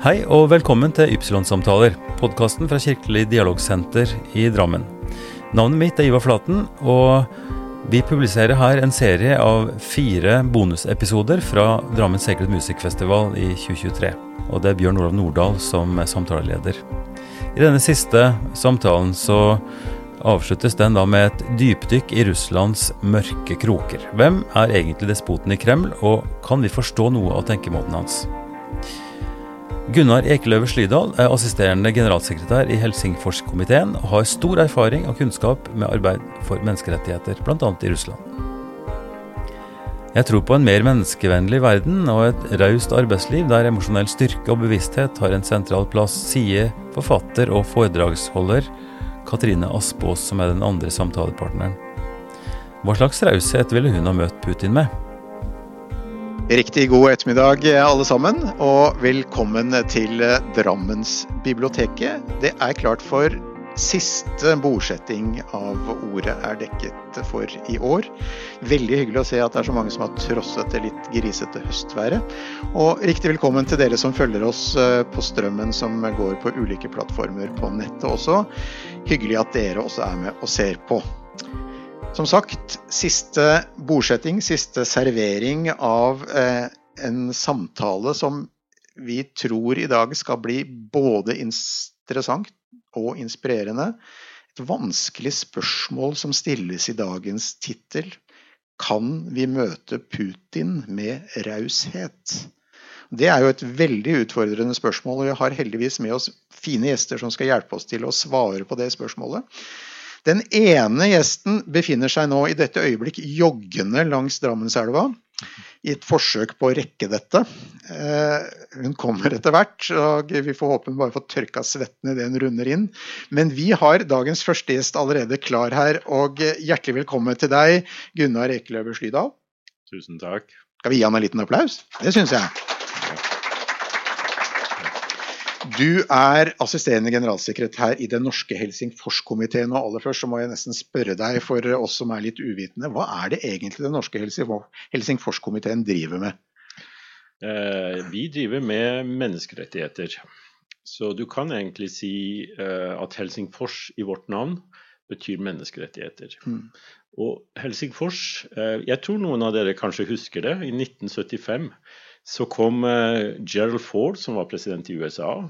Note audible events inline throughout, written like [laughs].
Hei og velkommen til Ypsilon-samtaler, podkasten fra Kirkelig dialogsenter i Drammen. Navnet mitt er Ivar Flaten, og vi publiserer her en serie av fire bonusepisoder fra Drammen Sacred Music-festival i 2023. Og det er Bjørn Olav Nordahl som er samtaleleder. I denne siste samtalen så avsluttes den da med et dypdykk i Russlands mørke kroker. Hvem er egentlig despoten i Kreml, og kan vi forstå noe av tenkemåten hans? Gunnar Ekeløve Slydal er assisterende generalsekretær i Helsingforskomiteen og har stor erfaring og kunnskap med arbeid for menneskerettigheter, bl.a. i Russland. Jeg tror på en mer menneskevennlig verden og et raust arbeidsliv der emosjonell styrke og bevissthet har en sentral plass, sier forfatter og foredragsholder Katrine Aspaas, som er den andre samtalepartneren. Hva slags raushet ville hun ha møtt Putin med? Riktig god ettermiddag alle sammen, og velkommen til Drammensbiblioteket. Det er klart for siste bordsetting av ordet er dekket for i år. Veldig hyggelig å se at det er så mange som har trosset det litt grisete høstværet. Og riktig velkommen til dere som følger oss eh, på strømmen som går på ulike plattformer på nettet også. Hyggelig at dere også er med og ser på. Som sagt, siste bordsetting, siste servering av eh, en samtale som vi tror i dag skal bli både interessant og inspirerende. Et vanskelig spørsmål som stilles i dagens tittel. Kan vi møte Putin med raushet? Det er jo et veldig utfordrende spørsmål, og vi har heldigvis med oss fine gjester som skal hjelpe oss til å svare på det spørsmålet. Den ene gjesten befinner seg nå i dette øyeblikk joggende langs Drammenselva i et forsøk på å rekke dette. Eh, hun kommer etter hvert, og vi får håpe hun bare får tørka svetten idet hun runder inn. Men vi har dagens første gjest allerede klar her, og hjertelig velkommen til deg, Gunnar Ekeløver Slydal. Tusen takk. Skal vi gi han en liten applaus? Det syns jeg. Du er assisterende generalsekretær i Den norske Helsingforskomiteen. Og aller først så må jeg nesten spørre deg, for oss som er litt uvitende, hva er det egentlig Den norske Helsingforskomiteen driver med? Eh, vi driver med menneskerettigheter. Så du kan egentlig si eh, at Helsingfors i vårt navn betyr menneskerettigheter. Mm. Og Helsingfors, eh, jeg tror noen av dere kanskje husker det, i 1975 så kom Gerald Ford, som var president i USA,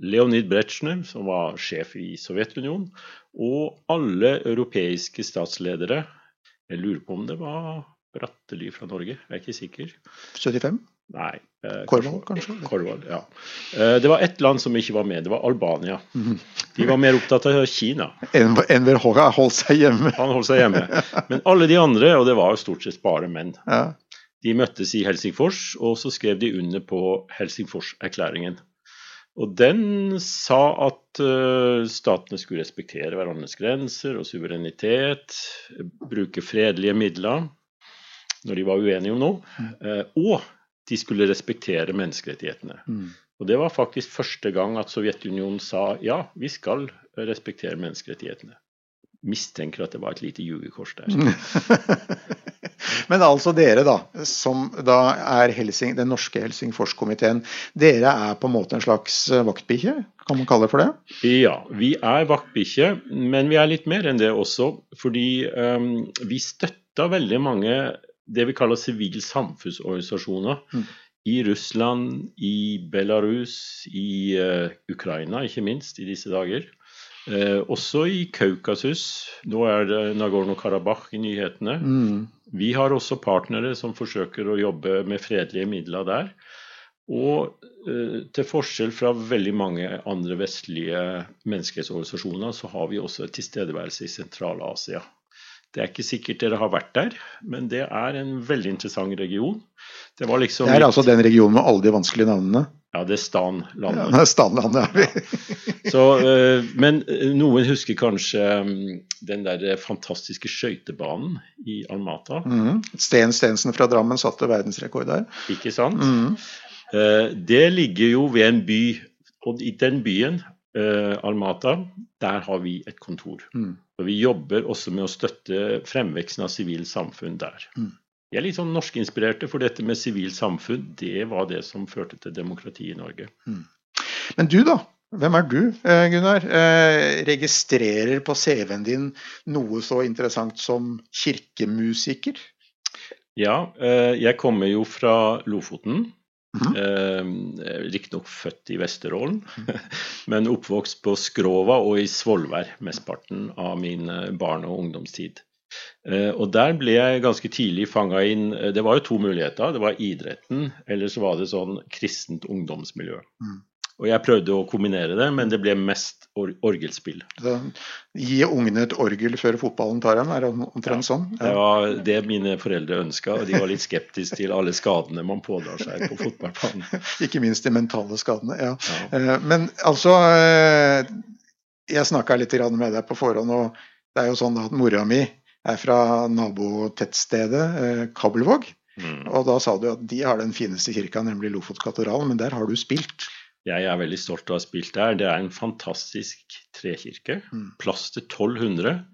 Leonid Brezjnev, som var sjef i Sovjetunionen, og alle europeiske statsledere. Jeg lurer på om det var Bratteli fra Norge, jeg er ikke sikker. 75? Nei. Eh, Korvald, kanskje? Korvald, ja. Eh, det var ett land som ikke var med, det var Albania. Mhm. De var mer opptatt av Kina. Enver Hoga holdt seg hjemme. Han holdt seg hjemme. Men alle de andre, og det var jo stort sett bare menn, ja. De møttes i Helsingfors, og så skrev de under på Helsingforserklæringen. Og den sa at uh, statene skulle respektere hverandres grenser og suverenitet, bruke fredelige midler når de var uenige om noe, uh, og de skulle respektere menneskerettighetene. Mm. Og Det var faktisk første gang at Sovjetunionen sa ja, vi skal respektere menneskerettighetene. Mistenker at det var et lite jugekors der. [laughs] Men altså dere, da, som da er Helsing, den norske Helsingforskomiteen. Dere er på en måte en slags eh, vaktbikkje, kan man kalle det for det? Ja, vi er vaktbikkje, men vi er litt mer enn det også. Fordi um, vi støtter veldig mange det vi kaller sivil samfunnsorganisasjoner. Mm. I Russland, i Belarus, i uh, Ukraina ikke minst i disse dager. Eh, også i Kaukasus. Nå er det Nagorno-Karabakh i nyhetene. Mm. Vi har også partnere som forsøker å jobbe med fredelige midler der. Og eh, til forskjell fra veldig mange andre vestlige menneskerettsorganisasjoner, så har vi også tilstedeværelse i Sentral-Asia. Det er ikke sikkert dere har vært der, men det er en veldig interessant region. Det, liksom det er altså den regionen med alle de vanskelige navnene? Ja, det er Stanlandet. Ja, det er vi. Så, uh, men eh, noen husker kanskje um, den der fantastiske skøytebanen i Almata. Mm. Sten Stensen fra Drammen satte verdensrekord der. Ikke sant? Mm. Det ligger jo ved en by, og i den byen, Almata, der har vi et kontor. Mm. Og vi jobber også med å støtte fremveksten av sivilt samfunn der. Vi er litt sånn norskinspirerte, for dette med sivilt samfunn det var det som førte til demokrati i Norge. Mm. Men du, da? Hvem er du, eh, Gunnar? Eh, registrerer på CV-en din noe så interessant som kirkemusiker? Ja, eh, jeg kommer jo fra Lofoten. Mm -hmm. Riktignok født i Vesterålen, [laughs] men oppvokst på Skrova og i Svolvær mesteparten av min barne- og ungdomstid. Og der ble jeg ganske tidlig fanga inn Det var jo to muligheter. Det var idretten, eller så var det sånn kristent ungdomsmiljø. Mm. Og jeg prøvde å kombinere det, men det ble mest or orgelspill. Så, gi ungene et orgel før fotballen tar dem, er det omtrent ja, sånn? Ja. Det var det mine foreldre ønska, og de var litt skeptiske til alle skadene man pådrar seg på fotballbanen. [laughs] Ikke minst de mentale skadene, ja. ja. Eh, men altså eh, Jeg snakka litt med deg på forhånd, og det er jo sånn at mora mi er fra nabotettstedet eh, Kabelvåg. Mm. Og da sa du at de har den fineste kirka, nemlig Lofotkatedralen, men der har du spilt? jeg er veldig stolt av å ha spilt der. Det er en fantastisk trekirke. Mm. Plass til 1200.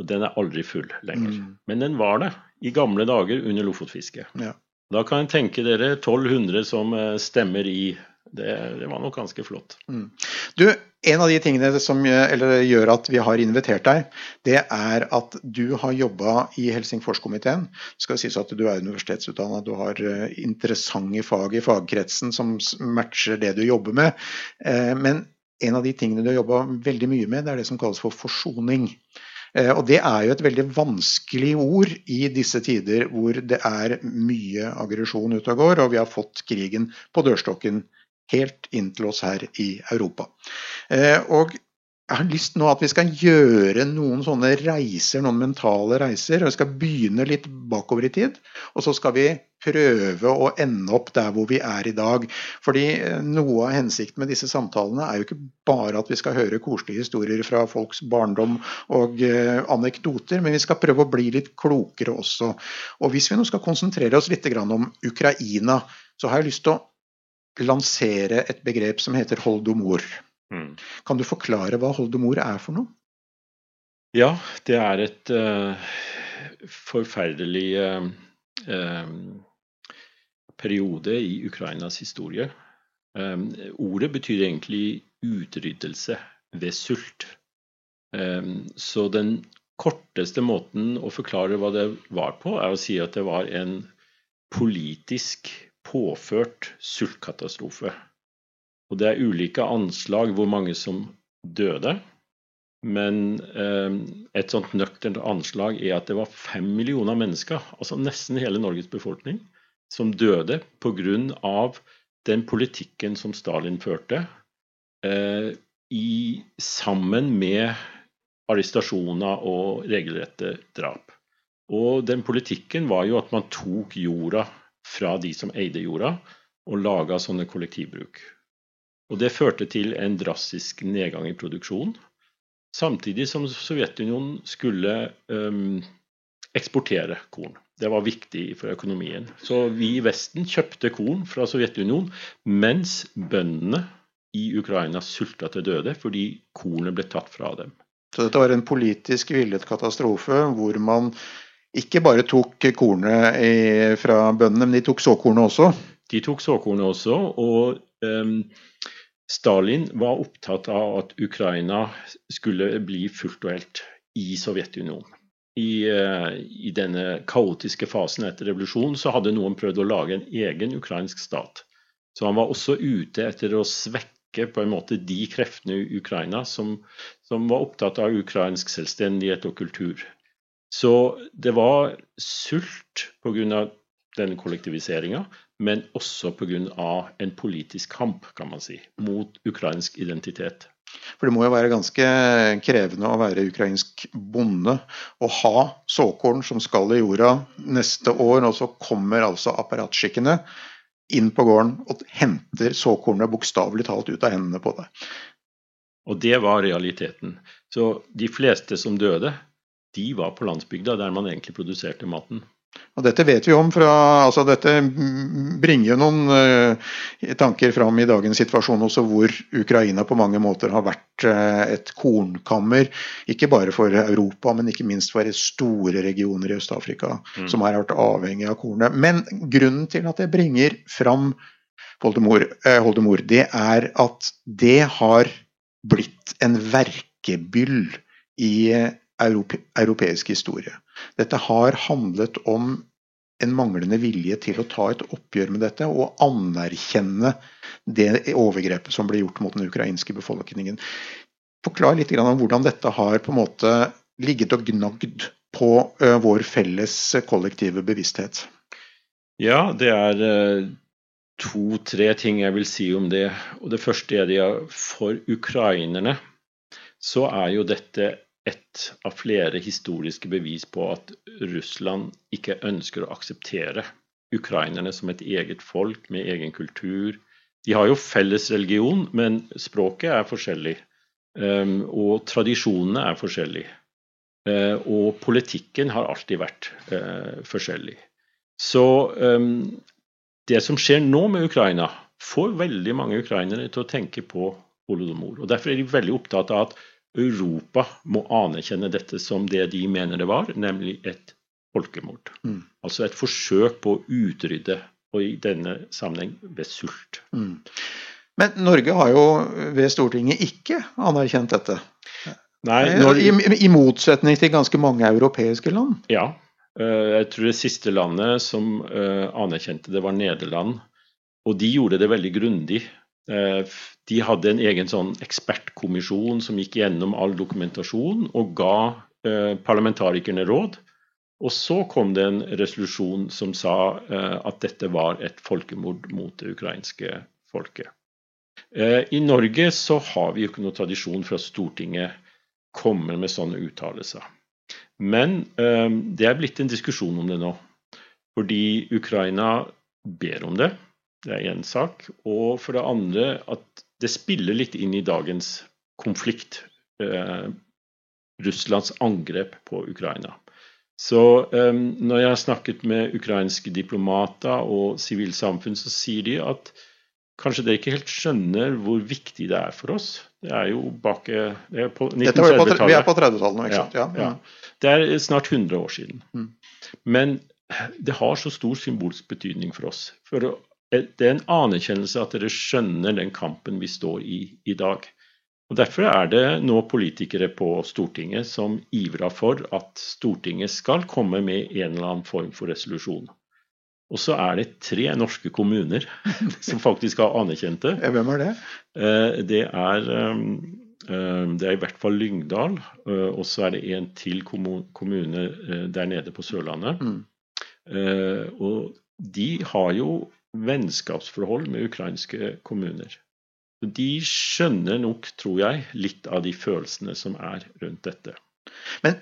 Og den er aldri full lenger. Mm. Men den var det i gamle dager under lofotfisket. Ja. Da kan jeg tenke dere 1200 som eh, stemmer i. Det, det var nok ganske flott. Mm. Du, en av de tingene som gjør at vi har invitert deg, det er at du har jobba i Helsingforskomiteen. Det skal sies at du er universitetsutdanna, du har eh, interessante fag i fagkretsen som matcher det du jobber med. Eh, men en av de tingene du har jobba veldig mye med, det er det som kalles for forsoning. Eh, og Det er jo et veldig vanskelig ord i disse tider hvor det er mye aggresjon ute og går, og vi har fått krigen på dørstokken helt inntil oss her i Europa. Eh, og jeg har lyst nå at vi skal gjøre noen sånne reiser, noen mentale reiser. og Vi skal begynne litt bakover i tid, og så skal vi prøve å ende opp der hvor vi er i dag. Fordi eh, noe av hensikten med disse samtalene er jo ikke bare at vi skal høre koselige historier fra folks barndom og uh, anekdoter, men vi skal prøve å bli litt klokere også. Og hvis vi nå skal konsentrere oss litt om Ukraina, så har jeg lyst til å lansere et begrep som heter holdomor. Mm. Kan du forklare hva holdomor er for noe? Ja, det er et uh, forferdelig uh, periode i Ukrainas historie. Um, ordet betyr egentlig utryddelse ved sult. Um, så den korteste måten å forklare hva det var på, er å si at det var en politisk påført sultkatastrofe. Og det er ulike anslag hvor mange som døde. Men eh, et sånt nøkternt anslag er at det var fem millioner mennesker, altså nesten hele Norges befolkning, som døde pga. den politikken som Stalin førte, eh, i, sammen med arrestasjoner og regelrette drap. Og den politikken var jo at man tok jorda fra de som eide jorda, og laga sånne kollektivbruk. Og Det førte til en drastisk nedgang i produksjon, samtidig som Sovjetunionen skulle um, eksportere korn. Det var viktig for økonomien. Så vi i Vesten kjøpte korn fra Sovjetunionen, mens bøndene i Ukraina sulta til døde fordi kornet ble tatt fra dem. Så dette var en politisk villet katastrofe hvor man ikke bare tok kornet fra bøndene, men de tok såkornet også? De tok såkornet også, og um, Stalin var opptatt av at Ukraina skulle bli fullt og helt i Sovjetunionen. I, uh, I, denne kaotiske fasen etter revolusjonen så hadde noen prøvd å lage en egen ukrainsk stat. Så han var også ute etter å svekke på en måte de kreftene i Ukraina som, som var opptatt av ukrainsk selvstendighet og kultur. Så det var sult pga. denne kollektiviseringa, men også pga. en politisk kamp, kan man si, mot ukrainsk identitet. For det må jo være ganske krevende å være ukrainsk bonde og ha såkorn som skal i jorda neste år, og så kommer altså apparatskikkene inn på gården og henter såkornet bokstavelig talt ut av hendene på deg. Og det var realiteten. Så de fleste som døde, de var på landsbygda, der man egentlig produserte maten. Og Dette vet vi om fra altså Dette bringer jo noen uh, tanker fram i dagens situasjon også, hvor Ukraina på mange måter har vært uh, et kornkammer. Ikke bare for Europa, men ikke minst for store regioner i Øst-Afrika mm. som har vært avhengig av kornet. Men grunnen til at jeg bringer fram Holdemor, Holdemor, det er at det har blitt en verkebyll i europe, europeisk historie. Dette har handlet om en manglende vilje til å ta et oppgjør med dette og anerkjenne det overgrepet som ble gjort mot den ukrainske befolkningen. Forklar litt om hvordan dette har på en måte ligget og gnagd på vår felles kollektive bevissthet. Ja, det er to-tre ting jeg vil si om det. Og Det første er at for ukrainerne så er jo dette ett av flere historiske bevis på at Russland ikke ønsker å akseptere ukrainerne som et eget folk med egen kultur. De har jo felles religion, men språket er forskjellig. Ehm, og tradisjonene er forskjellige. Eh, og politikken har alltid vært eh, forskjellig. Så ehm, det som skjer nå med Ukraina, får veldig mange ukrainere til å tenke på holodomor. Og Derfor er de veldig opptatt av at Europa må anerkjenne dette som det de mener det var, nemlig et folkemord. Mm. Altså et forsøk på å utrydde, og i denne sammenheng ved sult. Mm. Men Norge har jo ved Stortinget ikke anerkjent dette. Nei, eh, når... I, I, motsetning til ganske mange europeiske land. Ja. Eh, jeg tror det siste landet som eh, anerkjente det, var Nederland. Og de gjorde det veldig grundig. Eh, de hadde en egen sånn ekspertkommisjon som gikk gjennom all dokumentasjon og ga eh, parlamentarikerne råd. Og så kom det en resolusjon som sa eh, at dette var et folkemord mot det ukrainske folket. I Norge så har vi jo ikke noe tradisjon for at Stortinget kommer med sånne uttalelser. Men det er blitt en diskusjon om det nå. Fordi Ukraina ber om det. Det er én sak. Og for det andre at det spiller litt inn i dagens konflikt. Eh, Russlands angrep på Ukraina. Så eh, når jeg har snakket med ukrainske diplomater og sivilsamfunn, så sier de at kanskje dere ikke helt skjønner hvor viktig det er for oss. Det er jo bak det er på 1930-tallet. Vi er på 30-tallet nå, ikke sant? Ja, ja. ja, Det er snart 100 år siden. Mm. Men det har så stor symbolsk betydning for oss. For det er en anerkjennelse at dere skjønner den kampen vi står i i dag. Og Derfor er det nå politikere på Stortinget som ivrer for at Stortinget skal komme med en eller annen form for resolusjon. Og så er det tre norske kommuner [laughs] som faktisk har anerkjent det. Hvem er det? Eh, det er, eh, eh, det er i hvert fall Lyngdal, og så er det en til kommune der nede på Sørlandet. Mm. Og de har jo vennskapsforhold med ukrainske kommuner. De skjønner nok, tror jeg, litt av de følelsene som er rundt dette. Men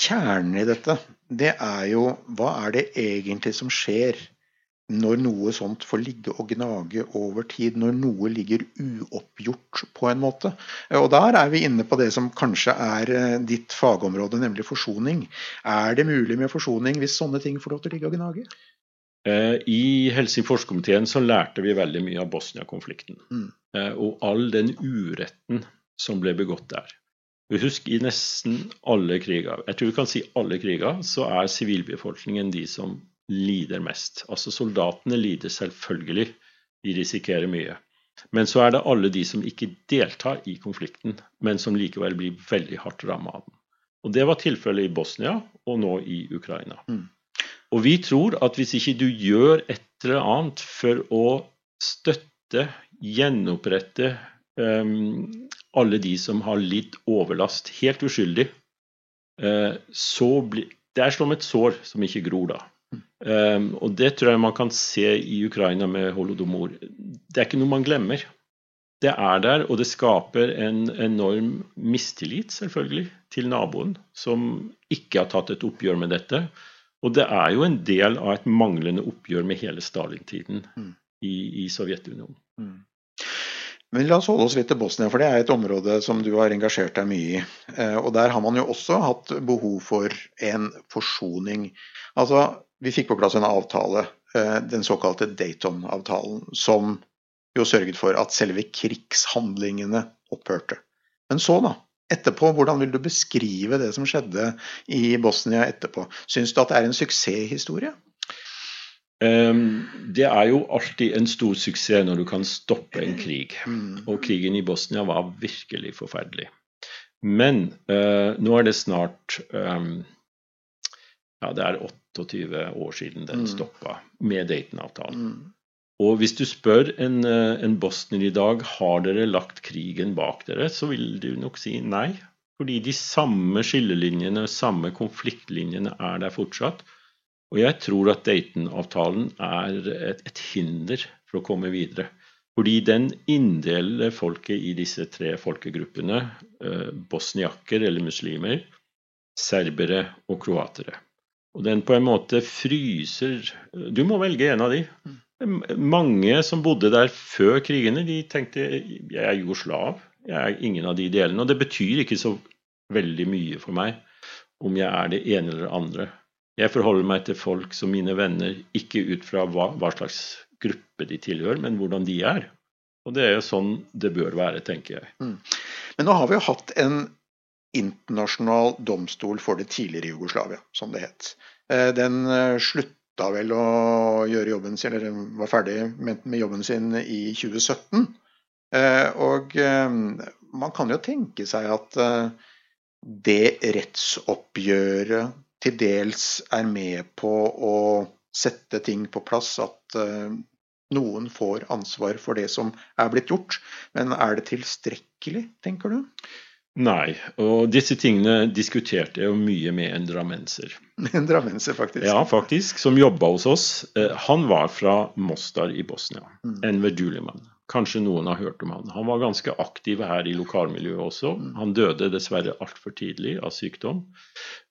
kjernen i dette, det er jo hva er det egentlig som skjer når noe sånt får ligge og gnage over tid, når noe ligger uoppgjort på en måte. Og Der er vi inne på det som kanskje er eh, ditt fagområde, nemlig forsoning. Er det mulig med forsoning hvis sånne ting får lov til å ligge og gnage? Eh, I Helsingforskomiteen så lærte vi veldig mye av Bosnia-konflikten. Mm. Eh, og all den uretten som ble begått der. Husk, i nesten alle kriger, jeg tror vi kan si alle kriger, så er sivilbefolkningen de som lider mest. Altså soldatene lider selvfølgelig, de risikerer mye. Men så er det alle de som ikke deltar i konflikten, men som likevel blir veldig hardt rammet av den. Og Det var tilfellet i Bosnia og nå i Ukraina. Mm. Og vi tror at hvis ikke du gjør et eller annet for å støtte, gjenopprette um, alle de som har lidd overlast, helt uskyldig, uh, så blir Det er som et sår som ikke gror da. Um, og det tror jeg man kan se i Ukraina med holodomor. Det er ikke noe man glemmer. Det er der, og det skaper en enorm mistillit, selvfølgelig, til naboen, som ikke har tatt et oppgjør med dette. Og det er jo en del av et manglende oppgjør med hele Stalin-tiden mm. i, i, Sovjetunionen. Mm. Men La oss holde oss litt til Bosnia, for det er et område som du har engasjert deg mye i. Eh, og Der har man jo også hatt behov for en forsoning. Altså, Vi fikk på plass en avtale, eh, den såkalte Dayton-avtalen, som jo sørget for at selve krigshandlingene opphørte. Men så, da? Etterpå? Hvordan vil du beskrive det som skjedde i Bosnia etterpå? Syns du at det er en suksesshistorie? Um, det er jo alltid en stor suksess når du kan stoppe en krig. Mm. Og krigen i Bosnia var virkelig forferdelig. Men uh, nå er det snart um, Ja, det er 28 år siden den mm. stoppa med Dayton-avtalen. Mm. Og hvis du spør en, uh, en bosnier i dag har dere lagt krigen bak dere, så vil du nok si nei. Fordi de samme skillelinjene, samme konfliktlinjene er der fortsatt. Og jeg tror at Dayton-avtalen er et, et, hinder for å komme videre. Fordi den inndeler folket i disse tre folkegruppene, eh, bosniakker eller muslimer, serbere og kroatere. Og den på en måte fryser Du må velge en av de. Mange som bodde der før krigene, de tenkte jeg er jugoslav. Jeg er ingen av de delene. Og det betyr ikke så veldig mye for meg om jeg er det ene eller det andre. Jeg forholder meg til folk som mine venner, ikke ut fra hva, hva slags gruppe de tilhører, men hvordan de er. Og det er jo sånn det bør være, tenker jeg. Mm. Men nå har vi jo hatt en internasjonal domstol for det tidligere Jugoslavia, som det het. Eh, den eh, slutta vel å gjøre jobben sin, eller var ferdig med jobben sin i 2017. Eh, og man kan jo tenke seg at det rettsoppgjøret til dels er med på å sette ting på plass, at noen får ansvar for det som er blitt gjort. Men er det tilstrekkelig, tenker du? Nei, og disse tingene diskuterte jeg jo mye med en drammenser. [laughs] En drammenser, faktisk? Ja, faktisk, som jobba hos oss. Uh, han var fra Mostar i Bosnia. Mm. Enver Duliman. Kanskje noen har hørt om han. Han var ganske aktiv her i lokalmiljøet også. Mm. Han døde dessverre altfor tidlig av sykdom.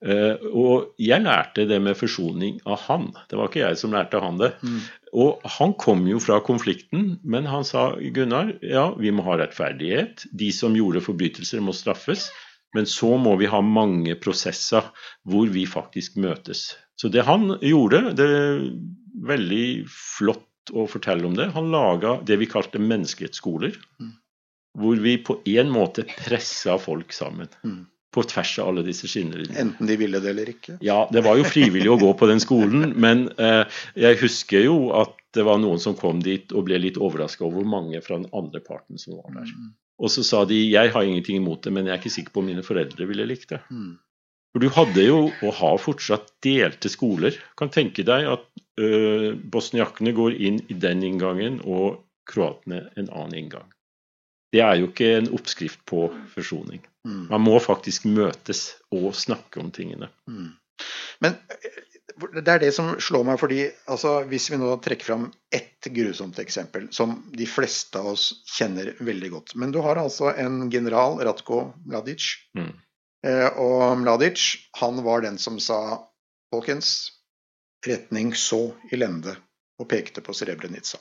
Eh, og jeg lærte det med forsoning av han. Det var ikke jeg som lærte han det. Mm. Og han kom jo fra konflikten, men han sa Gunnar, ja, vi må ha rettferdighet. De som gjorde forbrytelser, må straffes. Men så må vi ha mange prosesser hvor vi faktisk møtes. Så det han gjorde, det er veldig flott å fortelle om det. Han laga det vi kalte menneskerettsskoler. Mm. Hvor vi på en måte pressa folk sammen. Mm. På tvers av alle disse skinnelinjene. Enten de ville det eller ikke? Ja, det var jo frivillig å gå på den skolen. [laughs] Men eh, jeg husker jo at det var noen som kom dit og ble litt overraska over hvor mange fra den andre parten som var der. Mm. Og så sa de jeg har ingenting imot det, men jeg er ikke sikker på om mine foreldre ville likt det. For du hadde jo, og har fortsatt, delte skoler. Kan tenke deg at uh, bosniakene går inn i den inngangen, og kroatene en annen inngang. Det er jo ikke en oppskrift på forsoning. Mm. Man må faktisk møtes og snakke om tingene. Mm. Men det er det som slår meg, fordi altså, hvis vi nå trekker fram ett grusomt eksempel, som de fleste av oss kjenner veldig godt Men du har altså en general, Ratko Mladic, mm. Eh, og Mladic han var den som sa folkens, retning så i lende, og pekte på Srebrenica.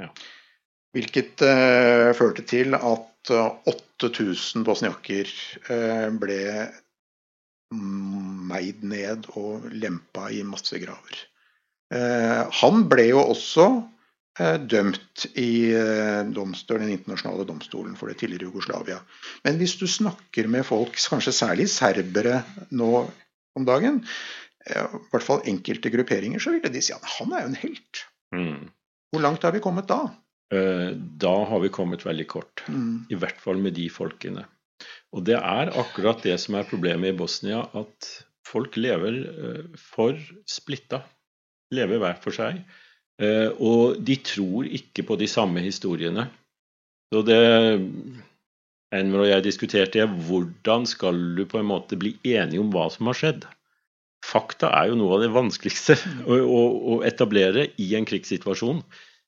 Ja. Hvilket uh, førte til at uh, eh, 8000 bosniakker uh, ble meid ned og lempa i massegraver. Uh, han ble jo også dømt i eh, domstolen, den internasjonale domstolen for det tidligere Jugoslavia. Men hvis du snakker med folk, kanskje særlig serbere nå om dagen, eh, i hvert fall enkelte grupperinger, så ville de si at han er jo en helt. Mm. Hvor langt har vi kommet da? Da har vi kommet veldig kort. Mm. I hvert fall med de folkene. Og det er akkurat det som er problemet i Bosnia, at folk lever for splitta. Lever hver for seg. Eh, og de tror ikke på de samme historiene. Så det Enver og jeg diskuterte hvordan skal du på en måte bli enige om hva som har skjedd. Fakta er jo noe av det vanskeligste [laughs] å, å, å etablere i en krigssituasjon.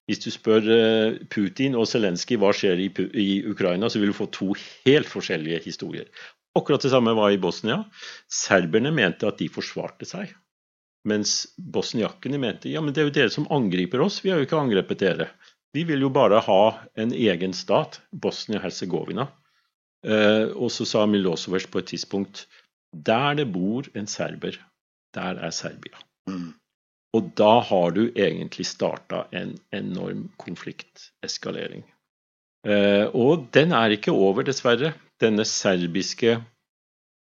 Hvis du spør eh, Putin og Zelenskyj hva skjer i, i, Ukraina, så vil du få to helt forskjellige historier. Akkurat det samme var i Bosnia. Serberne mente at de forsvarte seg. Mens bosniakkene mente ja, men det er jo dere som angriper oss, vi har jo ikke angrepet dere. Vi vil jo bare ha en egen stat, Bosnia-Hercegovina. Eh, og så sa Milosevic på et tidspunkt der det bor en serber, der er Serbia. Mm. Og da har du egentlig starta en enorm konflikteskalering. Eh, og den er ikke over, dessverre. Denne serbiske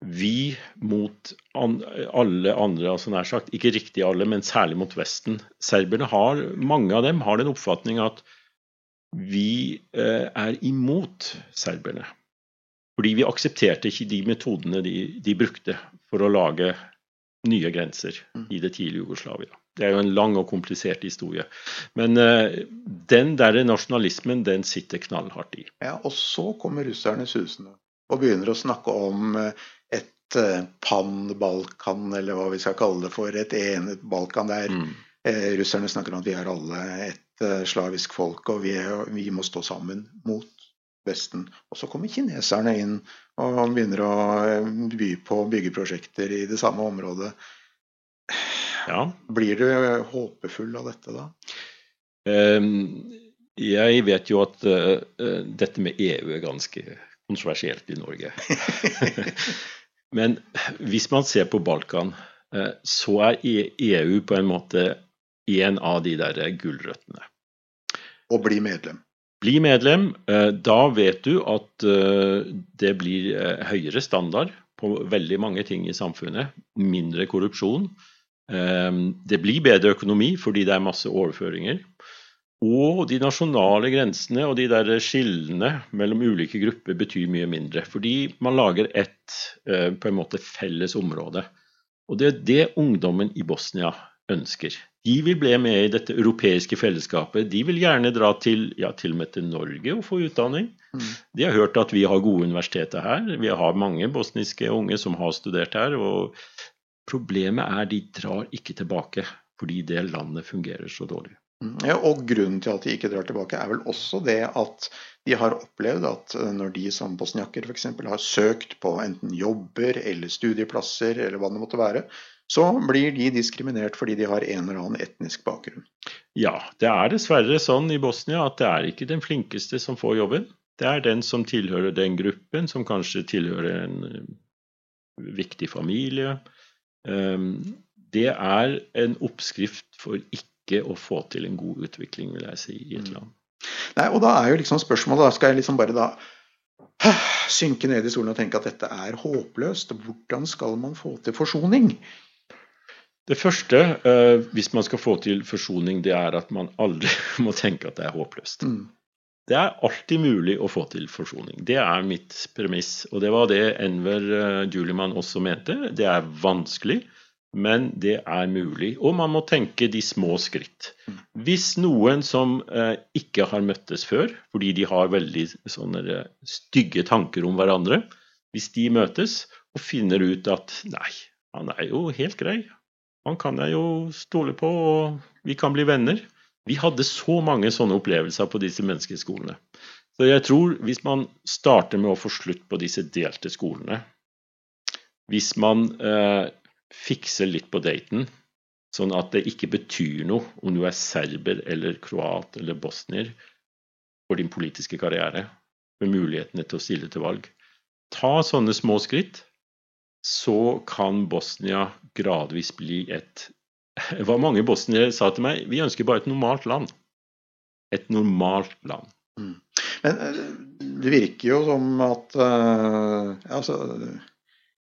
vi mot an, alle andre, altså nær sagt, ikke riktig alle, men særlig mot Vesten. Serberne har, mange av dem har den oppfatning at vi eh, er imot serberne. Fordi vi aksepterte ikke de metodene de, de brukte for å lage nye grenser i det tidlige Jugoslavia. Det er jo en lang og komplisert historie. Men uh, den der nasjonalismen, den sitter knallhardt i. Ja, Og så kommer russerne susende og begynner å snakke om uh, pan-Balkan, eller hva vi skal kalle det for. Et enet Balkan der mm. russerne snakker om at vi er alle et slavisk folk, og vi, er, vi må stå sammen mot Vesten. Og så kommer kineserne inn og begynner å by på byggeprosjekter i det samme området. Ja. Blir du håpefull av dette da? Um, jeg vet jo at dette med EU er ganske kontroversielt i Norge. [laughs] Men hvis man ser på Balkan, uh, så er EU på en måte en av de der gulrøttene. Og bli medlem. Bli medlem. Uh, da vet du at det blir høyere standard på veldig mange ting i samfunnet. Mindre korrupsjon. Det blir bedre økonomi fordi det er masse overføringer. Og de nasjonale grensene og de der skillene mellom ulike grupper betyr mye mindre. Fordi man lager ett eh, på en måte felles område. Og det er det ungdommen i Bosnia ønsker. De vil bli med i dette europeiske fellesskapet. De vil gjerne dra til, ja, til og med til Norge og få utdanning. Mm. De har hørt at vi har gode universiteter her. Vi har mange bosniske unge som har studert her. og Problemet er de drar ikke tilbake fordi det landet fungerer så dårlig. Mm, ja, og Grunnen til at de ikke drar tilbake, er vel også det at de har opplevd at eh, når de som bosniakker f.eks. har søkt på enten jobber eller studieplasser eller hva det måtte være, så blir de diskriminert fordi de har en eller annen etnisk bakgrunn. Ja, det er dessverre sånn i Bosnia at det er ikke den flinkeste som får jobben. Det er den som tilhører den gruppen, som kanskje tilhører en eh, viktig familie, Ehm, det er en oppskrift for ikke å få til en god utvikling, vil jeg si, i et mm. land. Nei, og da er jo liksom spørsmålet, da skal jeg liksom bare da synke ned i stolen og tenke at dette er håpløst. Hvordan skal man få til forsoning? Det første, uh, hvis man skal få til forsoning, det er at man aldri [laughs] må tenke at det er håpløst. Mm. Det er alltid mulig å få til forsoning. Det er mitt premiss. Og det var det Enver uh, Juliman også mente. Det er vanskelig, men det er mulig. Og man må tenke de små skritt. Hvis noen som eh, ikke har møttes før, fordi de har veldig sånne uh, stygge tanker om hverandre, hvis de møtes og finner ut at nei, han er jo helt grei, han kan jeg jo stole på, og vi kan bli venner vi hadde så mange sånne opplevelser på disse menneskeskolene. Så jeg tror hvis man starter med å få slutt på disse delte skolene, hvis man eh, fikser litt på daten, sånn at det ikke betyr noe om du er serber eller kroat eller bosnier for din politiske karriere, med mulighetene til å stille til valg. Ta sånne små skritt, så kan Bosnia gradvis bli et [laughs] hva mange bosniere sa til meg, vi ønsker bare et normalt land. Et normalt land. Mm. Men eh, det virker jo som at uh, altså,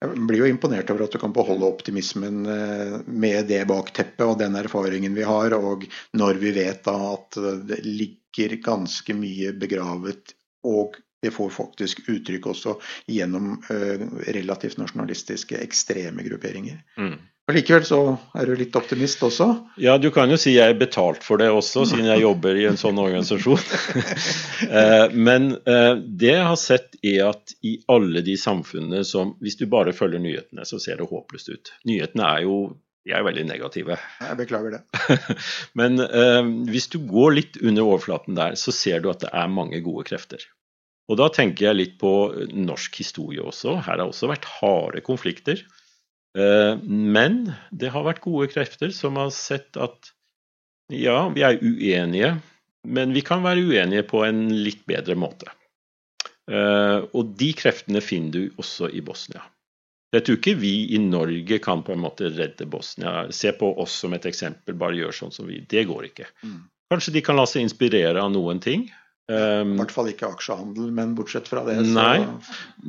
Jeg blir jo imponert over at du kan beholde optimismen uh, med det bakteppet og den erfaringen vi har, og når vi vet da at det ligger ganske mye begravet og det får faktisk uttrykk også gjennom uh, relativt nasjonalistiske ekstreme grupperinger. Mm. Likevel så er du litt optimist også? Ja, du kan jo si jeg er betalt for det også, siden jeg jobber i en sånn organisasjon. [laughs] Eh, men eh, det jeg har sett, er at i alle de samfunnene som Hvis du bare følger nyhetene, så ser det håpløst ut. Nyhetene er jo de er veldig negative. Jeg beklager det. [laughs] Men eh, hvis du går litt under overflaten der, så ser du at det er mange gode krefter. Og da tenker jeg litt på norsk historie også. Her har også vært harde konflikter. Eh, men det har vært gode krefter som har sett at ja, vi er uenige, men vi kan være uenige på en litt bedre måte. Eh, og de kreftene finner du også i Bosnia. Jeg tror ikke vi i Norge kan på en måte redde Bosnia. Se på oss som et eksempel, bare gjør sånn som vi. Det går ikke. Mm. Kanskje de kan la seg inspirere av noen ting, Um, I hvert fall ikke aksjehandel, men bortsett fra det, så Nei,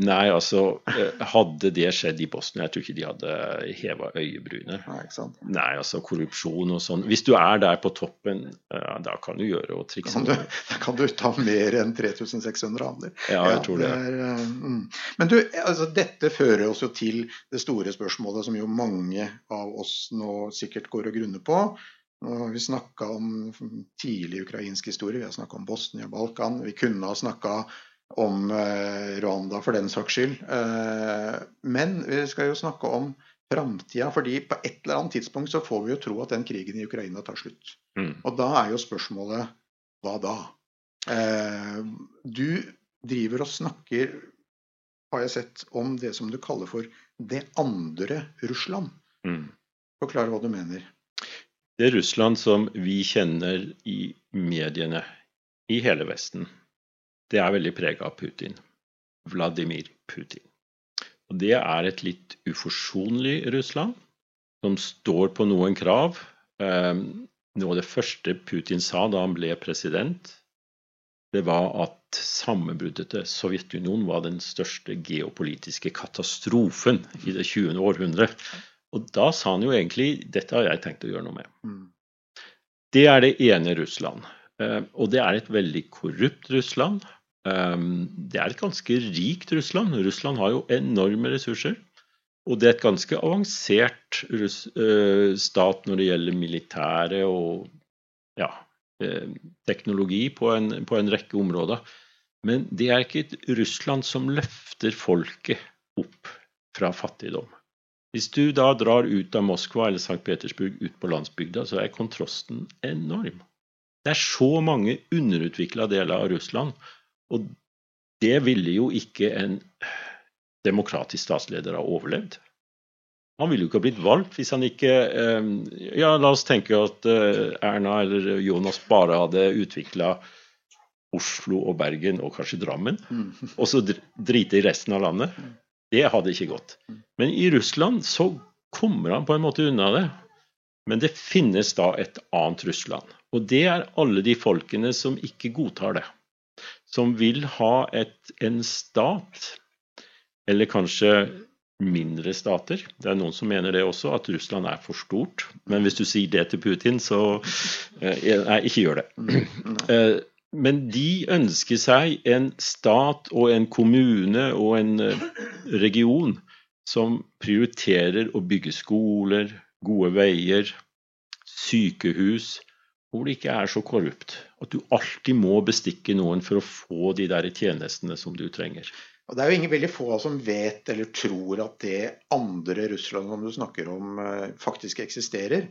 nei altså eh, Hadde det skjedd i Bosnia, jeg tror ikke de hadde heva øyebrynet. Nei, nei, altså korrupsjon og sånn. Hvis du er der på toppen, ja, da kan du gjøre og trikse. Kan du, da kan du ta mer enn 3600 handler. Ja, jeg tror det. det er, uh, mm. Men du, altså, dette fører oss jo til det store spørsmålet som jo mange av oss nå sikkert går og grunner på. Nå har vi snakka om tidlig ukrainsk historie, vi har snakka om Bosnia, Balkan. Vi kunne ha snakka om eh, Rwanda for den saks skyld. Eh, men vi skal jo snakke om framtida, fordi på et eller annet tidspunkt så får vi jo tro at den krigen i Ukraina tar slutt. Mm. Og da er jo spørsmålet hva da? Eh, du driver og snakker, har jeg sett, om det som du kaller for det andre Russland. Mm. Forklar hva du mener. Det Russland som vi kjenner i mediene i hele Vesten, det er veldig prega av Putin. Vladimir Putin. Og Det er et litt uforsonlig Russland, som står på noen krav. Ehm, noe av det første Putin sa da han ble president, det var at sammenbruddet til Sovjetunionen var den største geopolitiske katastrofen i det 20. århundre. Og da sa han jo egentlig dette har jeg tenkt å gjøre noe med. Mm. Det er det ene Russland. Uh, og det er et veldig korrupt Russland. Um, det er et ganske rikt Russland. Russland har jo enorme ressurser. Og det er et ganske avansert uh, stat når det gjelder militære og ja, teknologi på en, på en rekke områder. Men det er ikke et Russland som løfter folket opp fra fattigdom. Hvis du da drar ut av Moskva eller St. Petersburg ut på landsbygda, så er kontrasten enorm. Det er så mange underutvikla deler av Russland, og det ville jo ikke en demokratisk statsleder ha overlevd. Han ville jo ikke ha blitt valgt hvis han ikke eh, Ja, la oss tenke at eh, Erna eller Jonas bare hadde utvikla Oslo og Bergen og kanskje Drammen, mm. og så drite i resten av landet. Mm. Det hadde ikke gått. Men i Russland så kommer han på en måte unna det. Men det finnes da et annet Russland. Og det er alle de folkene som ikke godtar det. Som vil ha et, en stat, eller kanskje mindre stater. Det er noen som mener det også, at Russland er for stort. Men hvis du sier det til Putin, så eh, Nei, ikke gjør det. Men de ønsker seg en stat og en kommune og en eh, region som prioriterer å bygge skoler, gode veier, sykehus, hvor det ikke er så korrupt. At du alltid må bestikke noen for å få de der tjenestene som du trenger. Og Det er jo ingen veldig få som vet eller tror at det andre Russland som du snakker om, eh, faktisk eksisterer.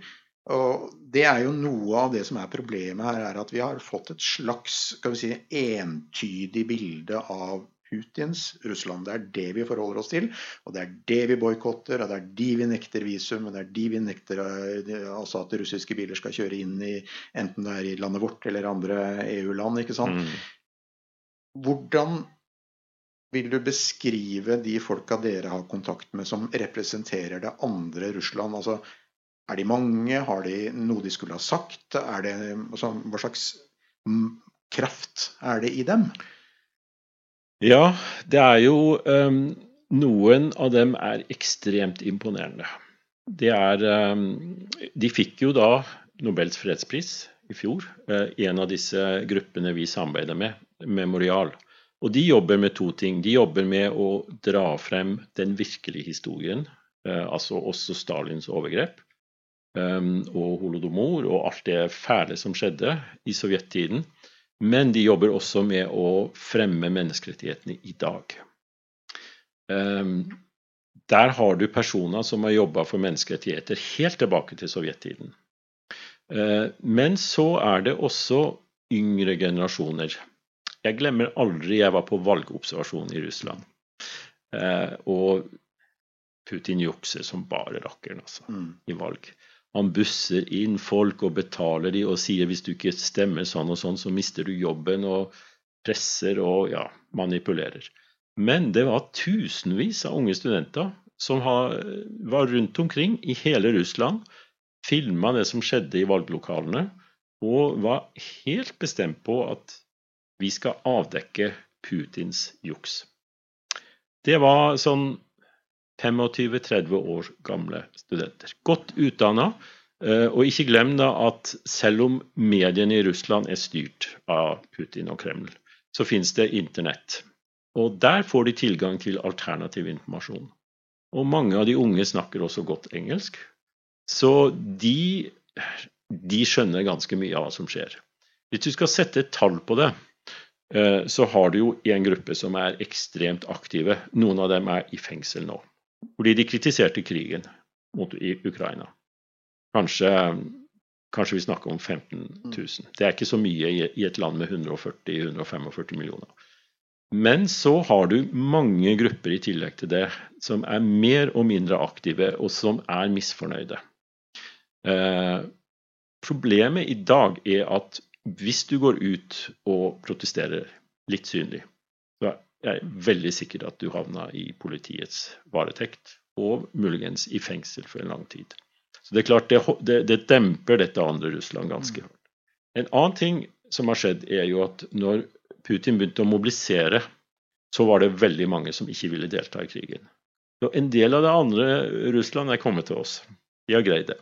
Og Det er jo noe av det som er problemet her, er at vi har fått et slags skal vi si, entydig bilde av Putins Russland. Det er det vi forholder oss til, og det er det vi boikotter. og Det er de vi nekter visum, og det er de vi nekter eh, altså at russiske biler skal kjøre inn i enten det er i landet vårt eller andre EU-land. ikke sant? Mm. Hvordan vil du beskrive de folka dere har kontakt med som representerer det andre Russland? altså er de mange? Har de noe de skulle ha sagt? Det, altså, hva slags kraft er det i dem? Ja, det er jo um, Noen av dem er ekstremt imponerende. Det er um, De fikk jo da Nobels fredspris i fjor, uh, en av disse gruppene vi samarbeider med, Memorial. Og de jobber med to ting. De jobber med å dra frem den virkelige historien, uh, altså også Stalins overgrep. Ehm, og holodomor og alt det fæle som skjedde i sovjettiden. Men de jobber også med å fremme menneskerettighetene i dag. Ehm, der har du personer som har jobba for menneskerettigheter helt tilbake til sovjettiden. Ehm, men så er det også yngre generasjoner. Jeg glemmer aldri jeg var på valgobservasjon i Russland. Og Putin jukser som bare rakkeren altså, mm. i valg. Han busser inn folk og betaler de og sier hvis du ikke stemmer sånn og sånn, så mister du jobben, og presser og ja, manipulerer. Men det var tusenvis av unge studenter som var rundt omkring i hele Russland, filma det som skjedde i valglokalene, og var helt bestemt på at Vi skal avdekke Putins juks. Det var sånn 25-30 år gamle studenter. Godt utdanna. Eh, og ikke glem da at selv om mediene i Russland er styrt av Putin og Kreml, så finnes det internett. Og der får de tilgang til alternativ informasjon. Og mange av de unge snakker også godt engelsk. Så de, de skjønner ganske mye av hva som skjer. Hvis du skal sette et tall på det, eh, så har du jo en gruppe som er ekstremt aktive. Noen av dem er i fengsel nå. Fordi de kritiserte krigen mot Ukraina. Kanskje, kanskje, vi snakker om 15 000. Det er ikke så mye i et land med 140-145 millioner. Men så har du mange grupper i tillegg til det som er mer og mindre aktive, og som er misfornøyde. Eh, problemet i dag er at hvis du går ut og protesterer litt synlig, så er jeg veldig sikker at du havna i politiets varetekt og muligens i fengsel for en lang tid. Så det er klart, det, det, det demper dette andre Russland ganske mm. hardt. En annen ting som har skjedd, er jo at når Putin begynte å mobilisere, så var det veldig mange som ikke ville delta i krigen. Så en del av det andre Russland er kommet til oss. De har greid det.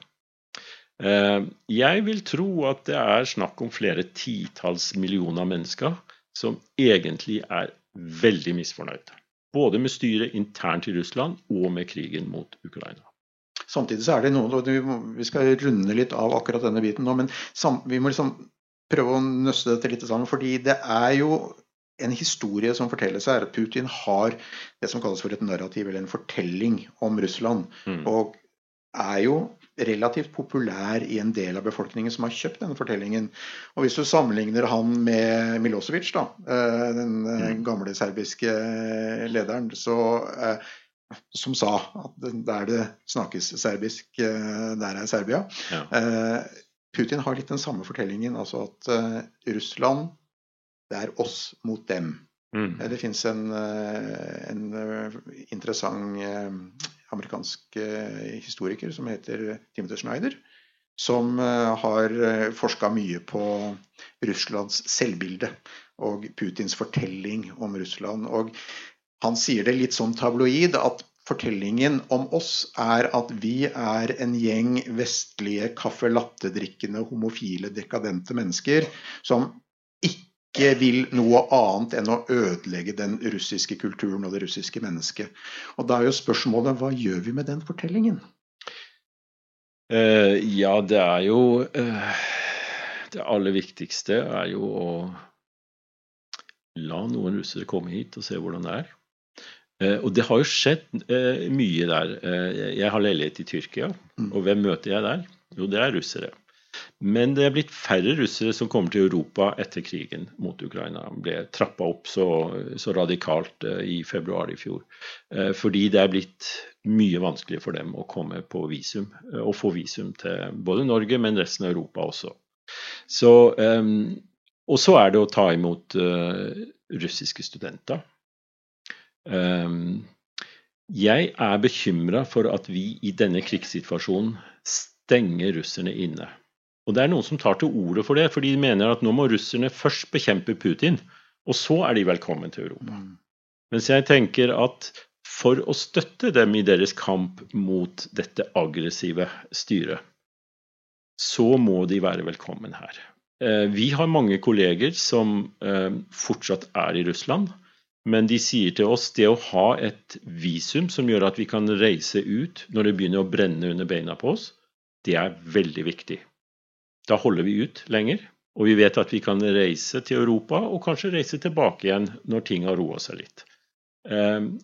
Eh, jeg vil tro at det er snakk om flere titalls millioner mennesker som egentlig er veldig misfornøyd. Både med styret internt i Russland og med krigen mot Ukraina. Samtidig så er det noe Vi skal runde litt av akkurat denne biten nå, men vi må liksom prøve å nøste dette litt sammen. fordi det er jo en historie som fortelles her. Putin har det som kalles for et narrativ, eller en fortelling om Russland. Mm. Og er jo relativt populær i en del av befolkningen som har kjøpt denne fortellingen. Og Hvis du sammenligner han med Milosevic, da, eh, den eh, mm. gamle serbiske lederen, så som sa at der det snakkes serbisk, eh, der er Serbia. Ja. Eh, Putin har litt den samme fortellingen, altså at eh, Russland, det er oss mot dem. Mm. Det fins en, en, interessant amerikansk historiker som heter Timothy Schneider, som har forska mye på Russlands selvbilde og Putins fortelling om Russland. Og han sier det litt sånn tabloid at fortellingen om oss er at vi er en gjeng vestlige kaffe latte-drikkende, homofile, dekadente mennesker som ikke vil noe annet enn å ødelegge den russiske kulturen og det russiske mennesket. Og da er jo spørsmålet hva gjør vi med den fortellingen? Uh, ja, det er jo uh, Det aller viktigste er jo å la noen russere komme hit og se hvordan det er. Uh, og det har jo skjedd mye der. Jeg har leilighet i Tyrkia, mm. og hvem møter jeg der? Jo, det er russere. Men det er blitt færre russere som kommer til Europa etter krigen mot Ukraina. Det ble trappa opp så, så, radikalt i februar i fjor. Fordi det er blitt mye vanskelig for dem å komme på visum, og få visum til både Norge, men resten av Europa også. Så, og så er det å ta imot russiske studenter. Jeg er bekymra for at vi i denne krigssituasjonen stenger russerne inne. Og det er noen som tar til orde for det, for de mener at nå må russerne først bekjempe Putin, og så er de velkommen til Europa. Mm. Mens jeg tenker at for å støtte dem i deres kamp mot dette aggressive styret, så må de være velkommen her. Eh, vi har mange kolleger som eh, fortsatt er i Russland. Men de sier til oss det å ha et visum som gjør at vi kan reise ut når det begynner å brenne under beina på oss, det er veldig viktig. Da holder vi ut lenger, og vi vet at vi kan reise til Europa og kanskje reise tilbake igjen når ting har roa seg litt. Ehm,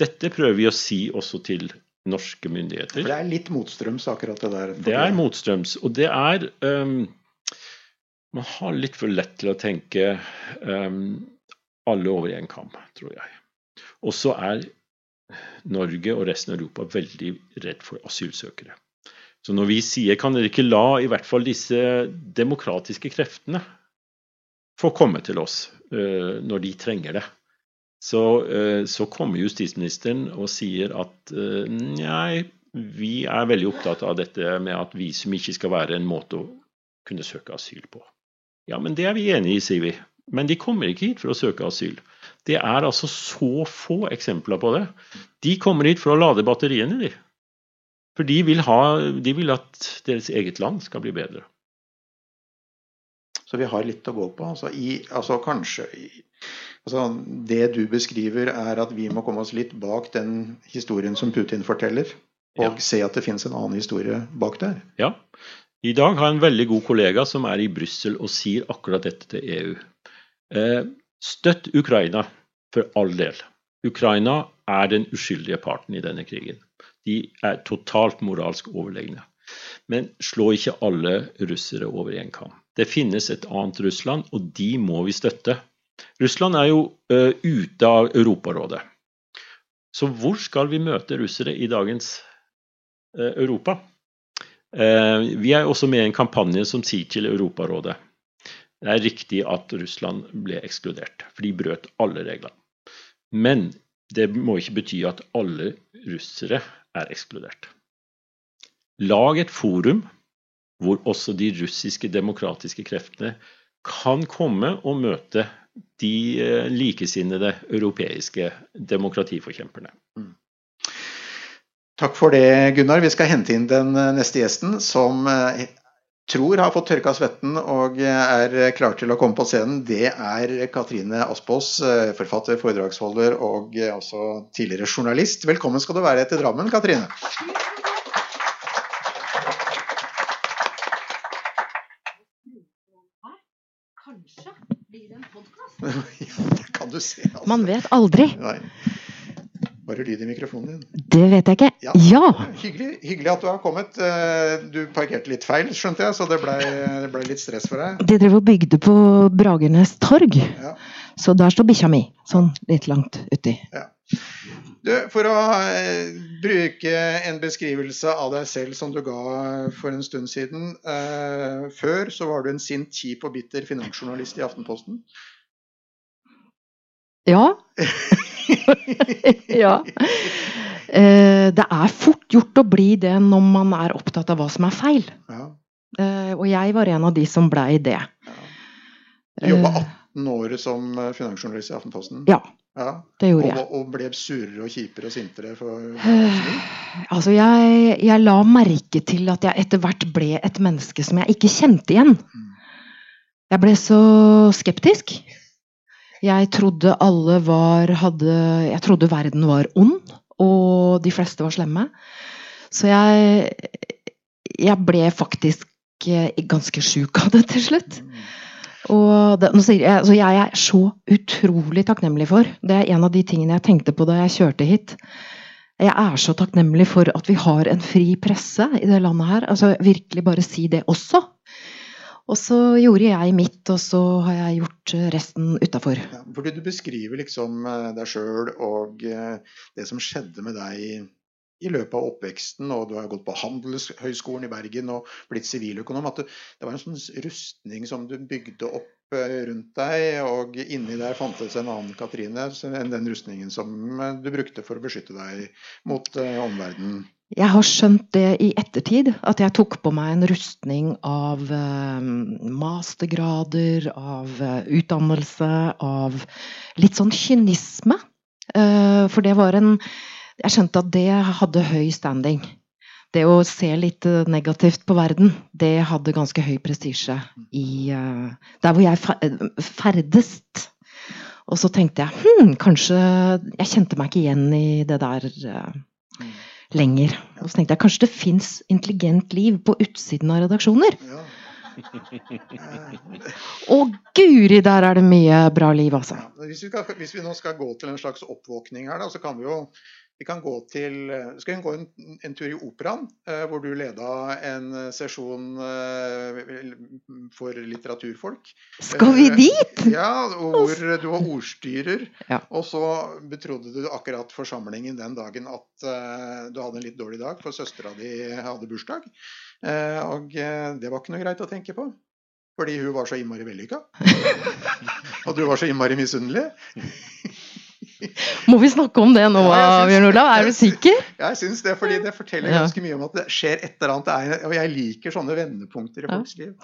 dette prøver vi å si også til norske myndigheter. For det er litt motstrøms, akkurat det der? Det er motstrøms. Og det er um, Man har litt for lett til å tenke um, alle over én kam, tror jeg. Og så er Norge og resten av Europa veldig redd for asylsøkere. Så når vi sier kan dere ikke la i hvert fall disse demokratiske kreftene få komme til oss uh, når de trenger det, så, uh, så, kommer justisministeren og sier at uh, nei, vi er veldig opptatt av dette med at visum ikke skal være en måte å kunne søke asyl på. Ja, men det er vi enig i, sier vi. Men de kommer ikke hit for å søke asyl. Det er altså så få eksempler på det. De kommer hit for å lade batteriene, de. For de vil, ha, de vil at deres eget land skal bli bedre. Så vi har litt å gå på. Altså, i, altså kanskje altså, Det du beskriver, er at vi må komme oss litt bak den historien som Putin forteller, og ja. se at det finnes en annen historie bak der. Ja. I dag har jeg en veldig god kollega som er i Brussel og sier akkurat dette til EU. Eh, støtt Ukraina, for all del. Ukraina er den uskyldige parten i denne krigen. De er totalt moralsk overlegne. Men slå ikke alle russere over én kam. Det finnes et annet Russland, og de må vi støtte. Russland er jo uh, ute av Europarådet. Så hvor skal vi møte russere i dagens uh, Europa? Uh, vi er også med i en kampanje som sier til Europarådet det er riktig at Russland ble ekskludert, for de brøt alle reglene. Men det må ikke bety at alle russere er ekskludert. Lag et forum hvor også de russiske demokratiske kreftene kan komme og møte de eh, likesinnede europeiske demokratiforkjemperne. Mm. Takk for det, Gunnar. Vi skal hente inn den eh, neste gjesten, som eh, tror har fått tørka svetten og er klar til å komme på scenen. Det er Katrine Aspås, forfatter, foredragsholder og også tidligere journalist. Velkommen skal du være til Drammen, Katrine. [laughs] det kan du se. Altså. Man vet aldri. Nei. Bare lyd i mikrofonen din. Det vet jeg ikke. Ja. ja. Hyggelig, hyggelig, at du har kommet. Eh, du parkerte litt feil, skjønte jeg, så det ble, det ble litt stress for deg. De drev og bygde på Bragernes torg, ja. så der står bikkja mi. Sånn litt langt uti. Ja. Du, for å eh, bruke en beskrivelse av deg selv som du ga for en stund siden. Eh, før så var du en sint, kjip og bitter finansjournalist i Aftenposten. Ja. [laughs] [laughs] ja. Eh, det er fort gjort å bli det når man er opptatt av hva som er feil. Ja. Eh, og jeg var en av de som blei det. Ja. Du jobba 18 år som finansjournalist i Aftenposten? Ja. Ja. Det gjorde jeg. Og, og ble surere og kjipere og sintere? For, altså, jeg, jeg, la merke til at jeg etter hvert ble et menneske som jeg ikke kjente igjen. Mm. Jeg ble så skeptisk. Jeg trodde alle var hadde Jeg trodde verden var ond, og de fleste var slemme. Så jeg Jeg ble faktisk eh, ganske sjuk av det til slutt. Det, jeg, så jeg er så utrolig takknemlig for Det er en av de tingene jeg tenkte på da jeg kjørte hit. Jeg er så takknemlig for at vi har en fri presse i det landet her. Altså Virkelig bare si det også. Og så gjorde jeg mitt, og så har jeg gjort eh, resten utafor. Ja, fordi du beskriver liksom eh, deg sjøl og eh, det som skjedde med deg i løpet av oppveksten, og du har gått på Handelshøyskolen i Bergen og blitt siviløkonom. At det var en sånn rustning som du bygde opp rundt deg, og inni der fantes en annen Katrine enn den rustningen som du brukte for å beskytte deg mot omverdenen. Jeg har skjønt det i ettertid, at jeg tok på meg en rustning av eh, mastergrader, av eh, utdannelse, av litt sånn kynisme. Eh, for det var en Jeg skjønte at det hadde høy standing. Det å se litt negativt på verden, det hadde ganske høy prestisje i Der hvor jeg ferdes. Og så tenkte jeg hm, kanskje Jeg kjente meg ikke igjen i det der lenger. Og så tenkte jeg kanskje det fins intelligent liv på utsiden av redaksjoner. Ja. [laughs] Og guri, der er det mye bra liv, altså. Ja, hvis, vi skal, hvis, vi nå skal gå til en slags oppvåkning her, da, så kan vi jo vi kan gå til, skal vi gå en, en tur i Operaen, eh, hvor du leda en sesjon eh, for litteraturfolk. Skal vi eh, dit? Ja, hvor du var ordstyrer. Ja. Og så betrodde du akkurat forsamlingen den dagen at du hadde en litt dårlig dag, for søstera di hadde bursdag. Og det var ikke noe greit å tenke på. Fordi hun var så innmari vellykka. [laughs] Og du var så innmari misunnelig. [laughs] Må vi snakke om det nå, ja, Bjørn Olav? Er du sikker? Jeg syns det, fordi det forteller ganske mye om at det skjer et eller annet. Og jeg liker sånne vendepunkter i folks liv.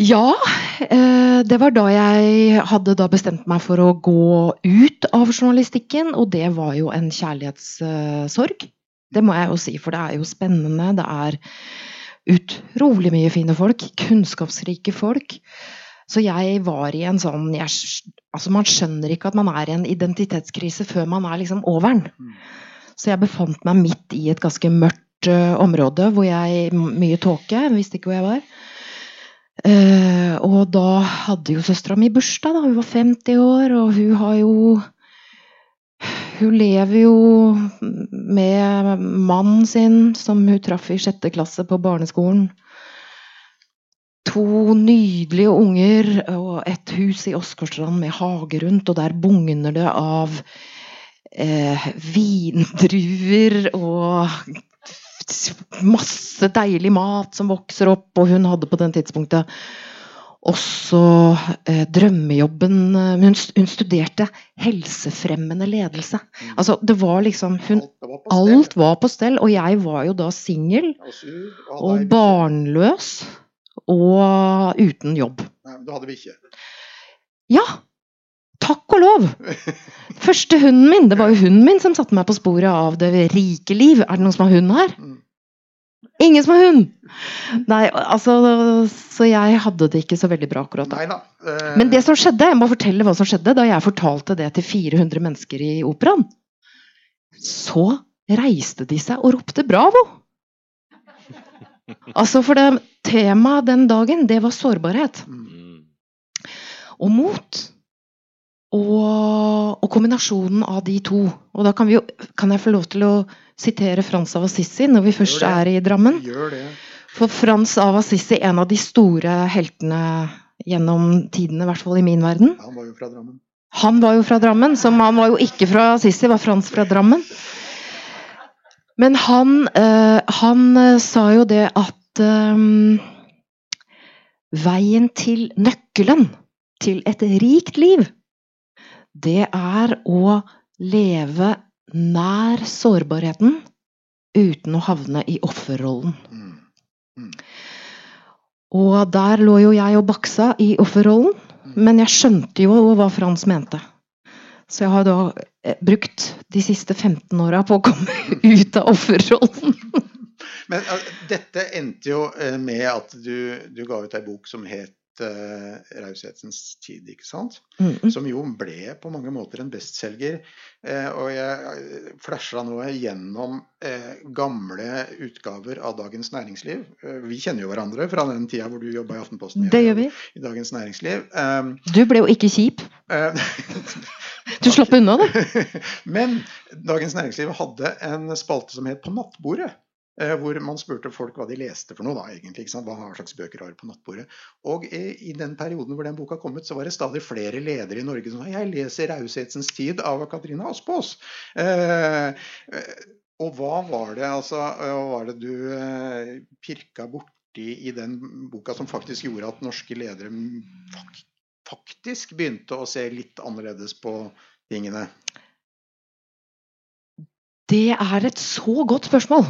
Ja, eh, det var da jeg hadde da bestemt meg for å gå ut av journalistikken, og det var jo en kjærlighetssorg. Det må jeg jo si, for det er jo spennende. Det er utrolig mye fine folk. Kunnskapsrike folk. Så jeg var i en sånn jeg, Altså, man skjønner ikke at man er i en identitetskrise før man er liksom over den. Mm. Så jeg befant meg midt i et ganske mørkt uh, område hvor jeg Mye tåke. Visste ikke hvor jeg var. Uh, og da hadde jo søstera mi bursdag. da, Hun var 50 år, og hun har jo Hun lever jo med mannen sin, som hun traff i sjette klasse på barneskolen. To nydelige unger og et hus i Åsgårdstrand med hage rundt, og der bugner det av eh, vindruer og masse deilig mat som vokser opp, og hun hadde på den tidspunktet også eh, drømmejobben hun, hun, studerte helsefremmende ledelse. Altså, det var liksom hun, Alt var på stell. Og jeg var jo da singel og barnløs og uten jobb. Nei, men du hadde bikkje? Ja! Takk og lov! [laughs] Første hunden min, det var jo hunden min som satte meg på sporet av det rike liv. Er det noen som har hund her? Mm. Ingen som har hund! Nei, altså Så jeg hadde det ikke så veldig bra akkurat da. Uh... Men det som skjedde, jeg må fortelle hva som skjedde da jeg fortalte det til 400 mennesker i operaen. Så reiste de seg og ropte 'bravo'! Altså, for det temaet den dagen, det var sårbarhet. Mm. Og mot. Og, og, kombinasjonen av de to. Og da kan, jo, kan, jeg få lov til å sitere Frans av Assisi når vi først er i Drammen. For Frans av Assisi, en av de store heltene gjennom tidene, i hvert fall i min verden. Han var jo fra Drammen. Han var jo fra Drammen, som han var jo ikke fra Assisi, var Frans fra Drammen. Men han, øh, han øh, sa jo det at um, Veien til nøkkelen til et rikt liv det er å leve nær sårbarheten uten å havne i offerrollen. Mm. Mm. Og der lå jo jeg og baksa i offerrollen, mm. men jeg skjønte jo hva Frans mente. Så jeg har da eh, brukt de siste 15 åra på å komme [laughs] ut av offerrollen. Men uh, dette endte jo uh, med at du, du ga ut ei bok som het raushetens tid, ikke sant? Mm. Som jo ble på mange måter en bestselger. Uh, og jeg eh, flasha nå gjennom uh, gamle utgaver av Dagens Næringsliv. vi kjenner jo hverandre fra den tida hvor du jobba i Aftenposten. Det gjør vi. I Dagens Næringsliv. Um, du ble jo ikke kjip. du slapp unna, du. [laughs] Men Dagens Næringsliv hadde en spalte som het På nattbordet. Eh, hvor man spurte folk hva de leste for noe, da, egentlig. Hva slags bøker har på nattbordet? Og i den perioden hvor den boka kom ut, så var det stadig flere ledere i Norge som sa jeg leser 'Raushetens tid' av Katrine Aspås. Eh, eh, og hva var det, altså, hva var det du eh, pirka borti i den boka som faktisk gjorde at norske ledere faktisk begynte å se litt annerledes på tingene? Det er et så godt spørsmål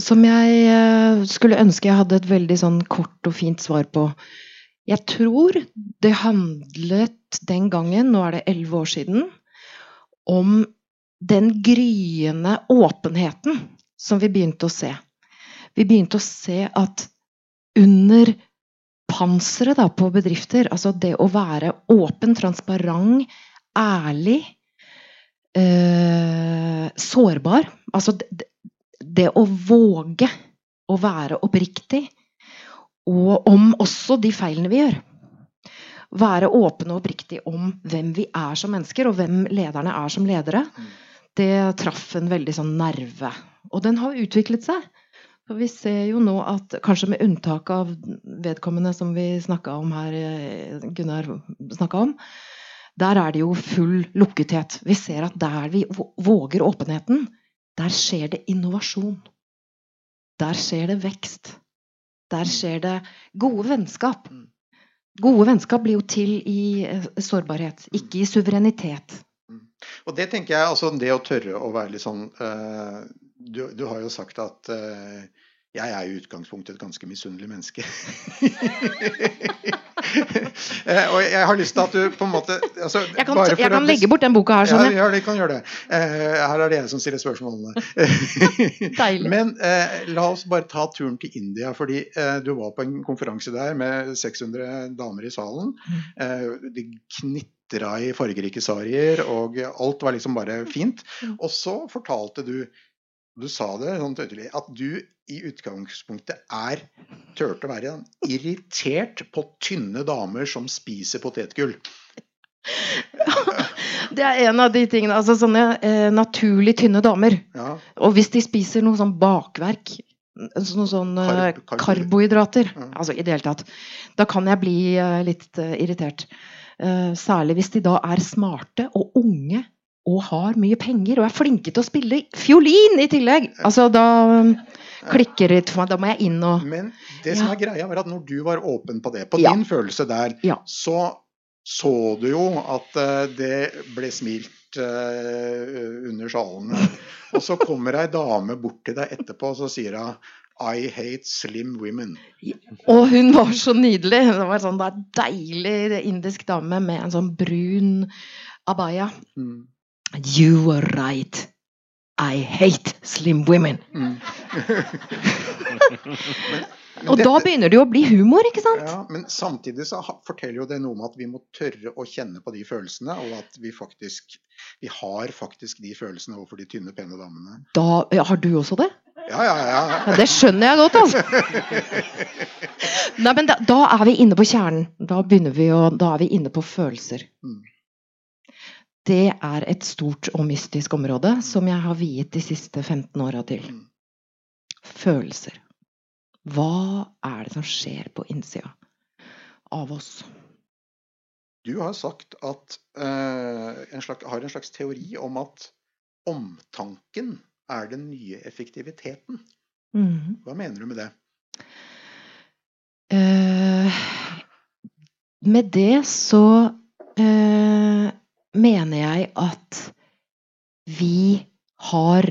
som jeg eh, skulle ønske jeg hadde et veldig sånn kort og fint svar på. Jeg tror det handlet den gangen, nå er det elleve år siden, om den gryende åpenheten som vi begynte å se. Vi begynte å se at under panseret på bedrifter, altså det å være åpen, transparent, ærlig eh, sårbar. Altså det, det, å våge å være oppriktig, og om også de feilene vi gjør. Være åpne og oppriktig om hvem vi er som mennesker, og hvem lederne er som ledere. Det traff en veldig sånn nerve. Og den har utviklet seg. Vi ser jo nå at kanskje med unntak av vedkommende som vi snakka om her, eh, Gunnar snakka om, der er det jo full lukkethet. Vi ser at der vi våger åpenheten, der skjer det innovasjon. Der skjer det vekst. Der skjer det gode vennskap. Gode vennskap blir jo til i eh, sårbarhet, ikke i suverenitet. Mm. Og det tenker jeg, altså det å tørre å være litt sånn uh, du, du, har jo sagt at uh, jeg er i utgangspunktet et ganske misunnelig menneske. [laughs] og jeg har lyst til at du på en måte altså, Jeg kan, jeg kan legge bort den boka her. Sånn, ja, ja, kan gjøre det. her er det jeg som stiller spørsmålene. [laughs] Deilig. Men eh, la oss bare ta turen til India. fordi eh, du var på en konferanse der med 600 damer i salen. Mm. Eh, de knitra i fargerike sarier, og alt var liksom bare fint. Mm. Og så fortalte du du sa det sånn tydelig, at du i utgangspunktet er turte å være irritert på tynne damer som spiser potetgull. [laughs] det er en av de tingene. altså Sånne eh, naturlig tynne damer. Ja. Og hvis de spiser noe sånn bakverk, noen sånne Karb, karb. karbohydrater, ja. altså i det hele tatt, da kan jeg bli uh, litt uh, irritert. Uh, særlig hvis de da er smarte og unge og har mye penger og er flinke til å spille fiolin i tillegg. Altså da klikker det for meg. Da må jeg inn og Men det som er greia, var at når du var åpen på det, på din følelse der, så så du jo at uh, det ble smilt uh, under sjalene. Og så kommer ei dame bort til deg etterpå og så sier hun I hate slim women. Og hun var så nydelig. Det var sånn deilig indisk dame med en sånn brun abaya. Mm. You were right. I hate slim women. Mm. men, [laughs] men og dette, da begynner det jo å bli humor, ikke sant? Ja, Men samtidig så forteller jo det noe om at vi må tørre å kjenne på de følelsene, og at vi faktisk vi har faktisk de følelsene overfor de tynne, pene damene. Da, ja, Har du også det? Ja, ja, ja. ja det skjønner jeg godt, altså. [laughs] Nei, men da, da, er vi inne på kjernen. Da, begynner vi å, da er vi inne på følelser. Mm det er et stort og mystisk område som jeg har viet de siste 15 åra til. Følelser. Hva er det som skjer på innsida av oss? Du har sagt at uh, en slags, har en slags teori om at omtanken er den nye effektiviteten. Mm. Hva mener du med det? Uh, med det så uh, mener jeg at vi har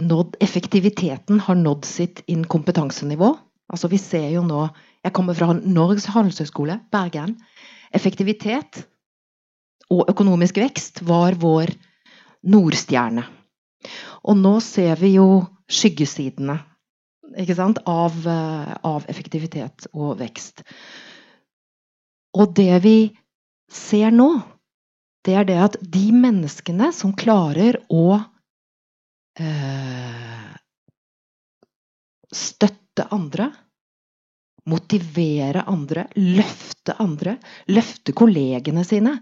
nådd Effektiviteten har nådd sitt inkompetansenivå. Altså vi ser jo nå Jeg kommer fra Norges handelshøyskole, Bergen. Effektivitet og økonomisk vekst var vår nordstjerne. Og nå ser vi jo skyggesidene av, av effektivitet og vekst. Og det vi ser nå, det er det at de menneskene som klarer å eh, støtte andre, motivere andre, løfte andre, løfte kollegene sine,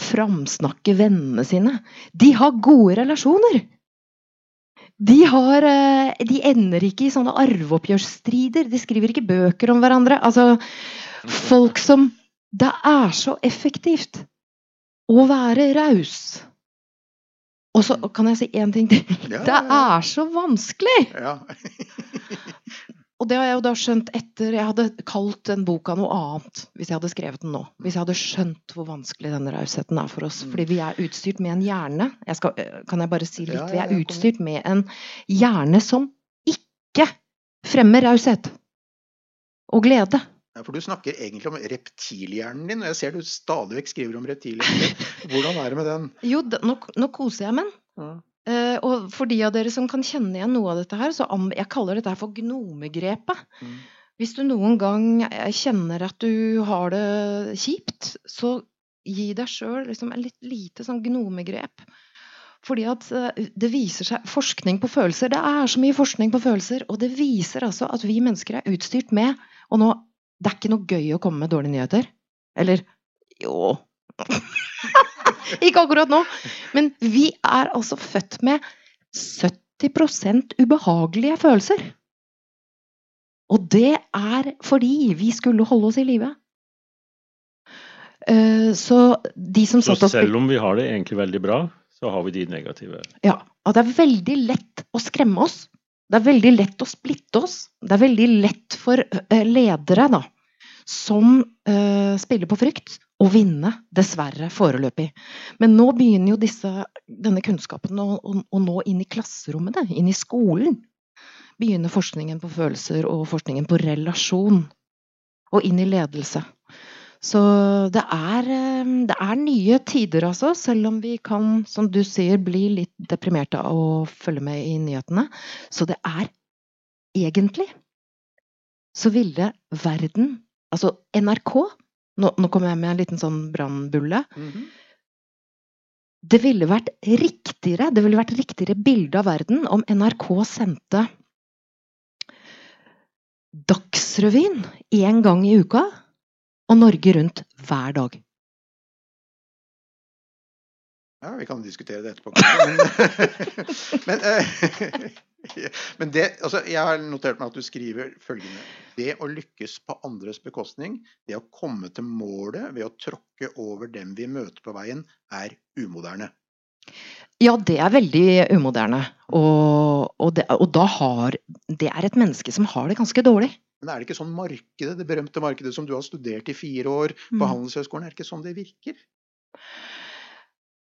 framsnakke vennene sine De har gode relasjoner! De, har, eh, de ender ikke i sånne arveoppgjørsstrider. De skriver ikke bøker om hverandre. Altså, folk som Det er så effektivt å være raus. Og så kan jeg si én ting til. Ja, det er så vanskelig! Ja. og det har jeg jo da skjønt etter Jeg hadde kalt den boka noe annet hvis jeg hadde skrevet den nå. Hvis jeg hadde skjønt hvor vanskelig denne rausheten er for oss. Mm. Fordi vi er utstyrt med en hjerne. Jeg skal, kan jeg bare si litt? Vi er utstyrt med en hjerne som ikke fremmer raushet og glede. For du snakker egentlig om reptilhjernen din, og jeg ser du stadig vekk skriver om reptilhjernen. Hvordan er det med den? [laughs] Jo, nå, nå koser jeg meg med den. Uh, og for de av dere som kan kjenne igjen noe av dette her, så jeg kaller dette her for gnomegrepet. Mm. Hvis du noen gang eh, kjenner at du har det kjipt, så gi deg sjøl liksom et litt lite sånn gnomegrep. Fordi at uh, det viser seg Forskning på følelser. Det er så mye forskning på følelser, og det viser altså at vi mennesker er utstyrt med Og nå det er ikke noe gøy å komme med dårlige nyheter. Eller jo [laughs] Ikke akkurat nå. Men vi er altså født med 70% ubehagelige følelser. Og det er fordi vi skulle holde oss i live. Eh, så de som Så selv om vi har det egentlig veldig bra, så har vi de negative? Ja. Og det er veldig lett å skremme oss. Det er veldig lett å splitte oss. Det er veldig lett for ledere da, som uh, spiller på frykt, å vinne. Dessverre, foreløpig. Men nå begynner jo disse, denne kunnskapen å, å, å, nå inn i klasserommene, inn i skolen. Begynner forskningen på følelser og forskningen på relasjon. Og inn i ledelse. Så det er, eh, det er nye tider, altså. Selv om vi kan, som du sier, bli litt deprimerte av å følge med i nyhetene. Så det er egentlig så ville verden Altså NRK Nå, nå kommer jeg med en liten sånn brannbulle. Mm -hmm. Det ville vært riktigere det ville vært riktigere bilde av verden om NRK sendte Dagsrevyen én gang i uka og Norge Rundt hver dag. Ja, vi kan diskutere det etterpå. Men, [laughs] men, eh, [laughs] men det, altså, jeg har notert meg at du skriver følgende Det å lykkes på andres bekostning, det å komme til målet ved å tråkke over dem vi møter på veien, er umoderne. Ja, det er veldig umoderne. Og, og, det, og da har Det er et menneske som har det ganske dårlig. Men er det ikke sånn markedet, det berømte markedet som du har studert i fire år på mm. Handelshøyskolen, er det ikke sånn det virker?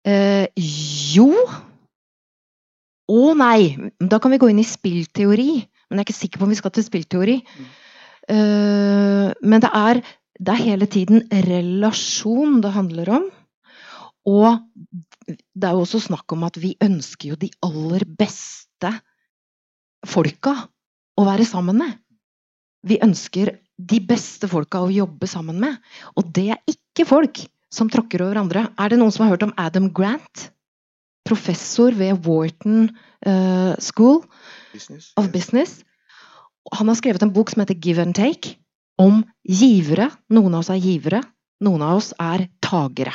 Eh, jo Å nei! Da kan vi gå inn i spillteori. Men jeg er ikke sikker på om vi skal til spillteori. Mm. Eh, men det er, det er hele tiden relasjon det handler om. Og det er jo også snakk om at vi ønsker jo de aller beste folka å være sammen med. Vi ønsker de beste folka å jobbe sammen med. Og det er ikke folk som tråkker over andre. Er det noen som har hørt om Adam Grant? Professor ved Wharton uh, School business, of yes. Business. Han har skrevet en bok som heter Give and Take, om givere. Noen av oss er givere, noen av oss er tagere.